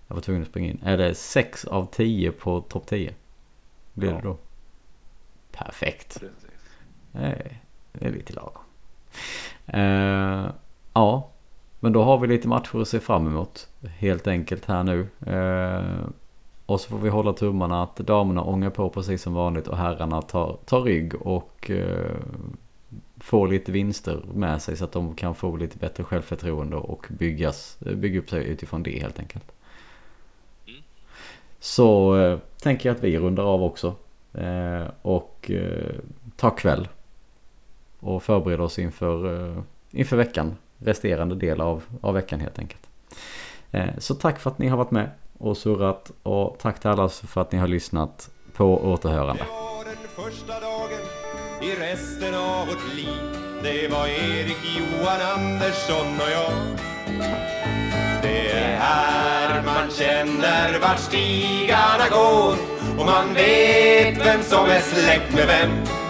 jag var tvungen att springa in. Är det 6 av 10 på topp 10? Blir Ja. det då? Perfekt. Det är lite lagom. Eh, ja, men då har vi lite matcher att se fram emot. Helt enkelt här nu. Eh, och så får vi hålla tummarna att damerna ångar på precis som vanligt och herrarna tar, tar rygg och eh, får lite vinster med sig så att de kan få lite bättre självförtroende och byggas, bygga upp sig utifrån det helt enkelt. Mm. Så eh, tänker jag att vi rundar av också. Eh, och eh, ta kväll. Och förbereda oss inför, eh, inför veckan. Resterande del av, av veckan helt enkelt. Eh, så tack för att ni har varit med och surrat. Och tack till alla för att ni har lyssnat på återhörande. Det var den första dagen i resten av vårt liv Det var Erik, Johan, Andersson och jag Det är här man känner vart stigarna går Och man vet vem som är släkt med vem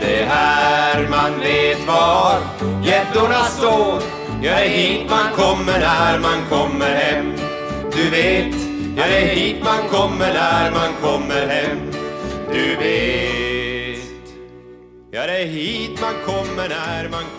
det är här man vet var gäddorna står. Ja, det är hit man kommer när man kommer hem. Du vet, ja det är hit man kommer när man kommer hem. Du vet Ja, det är hit man kommer när man kommer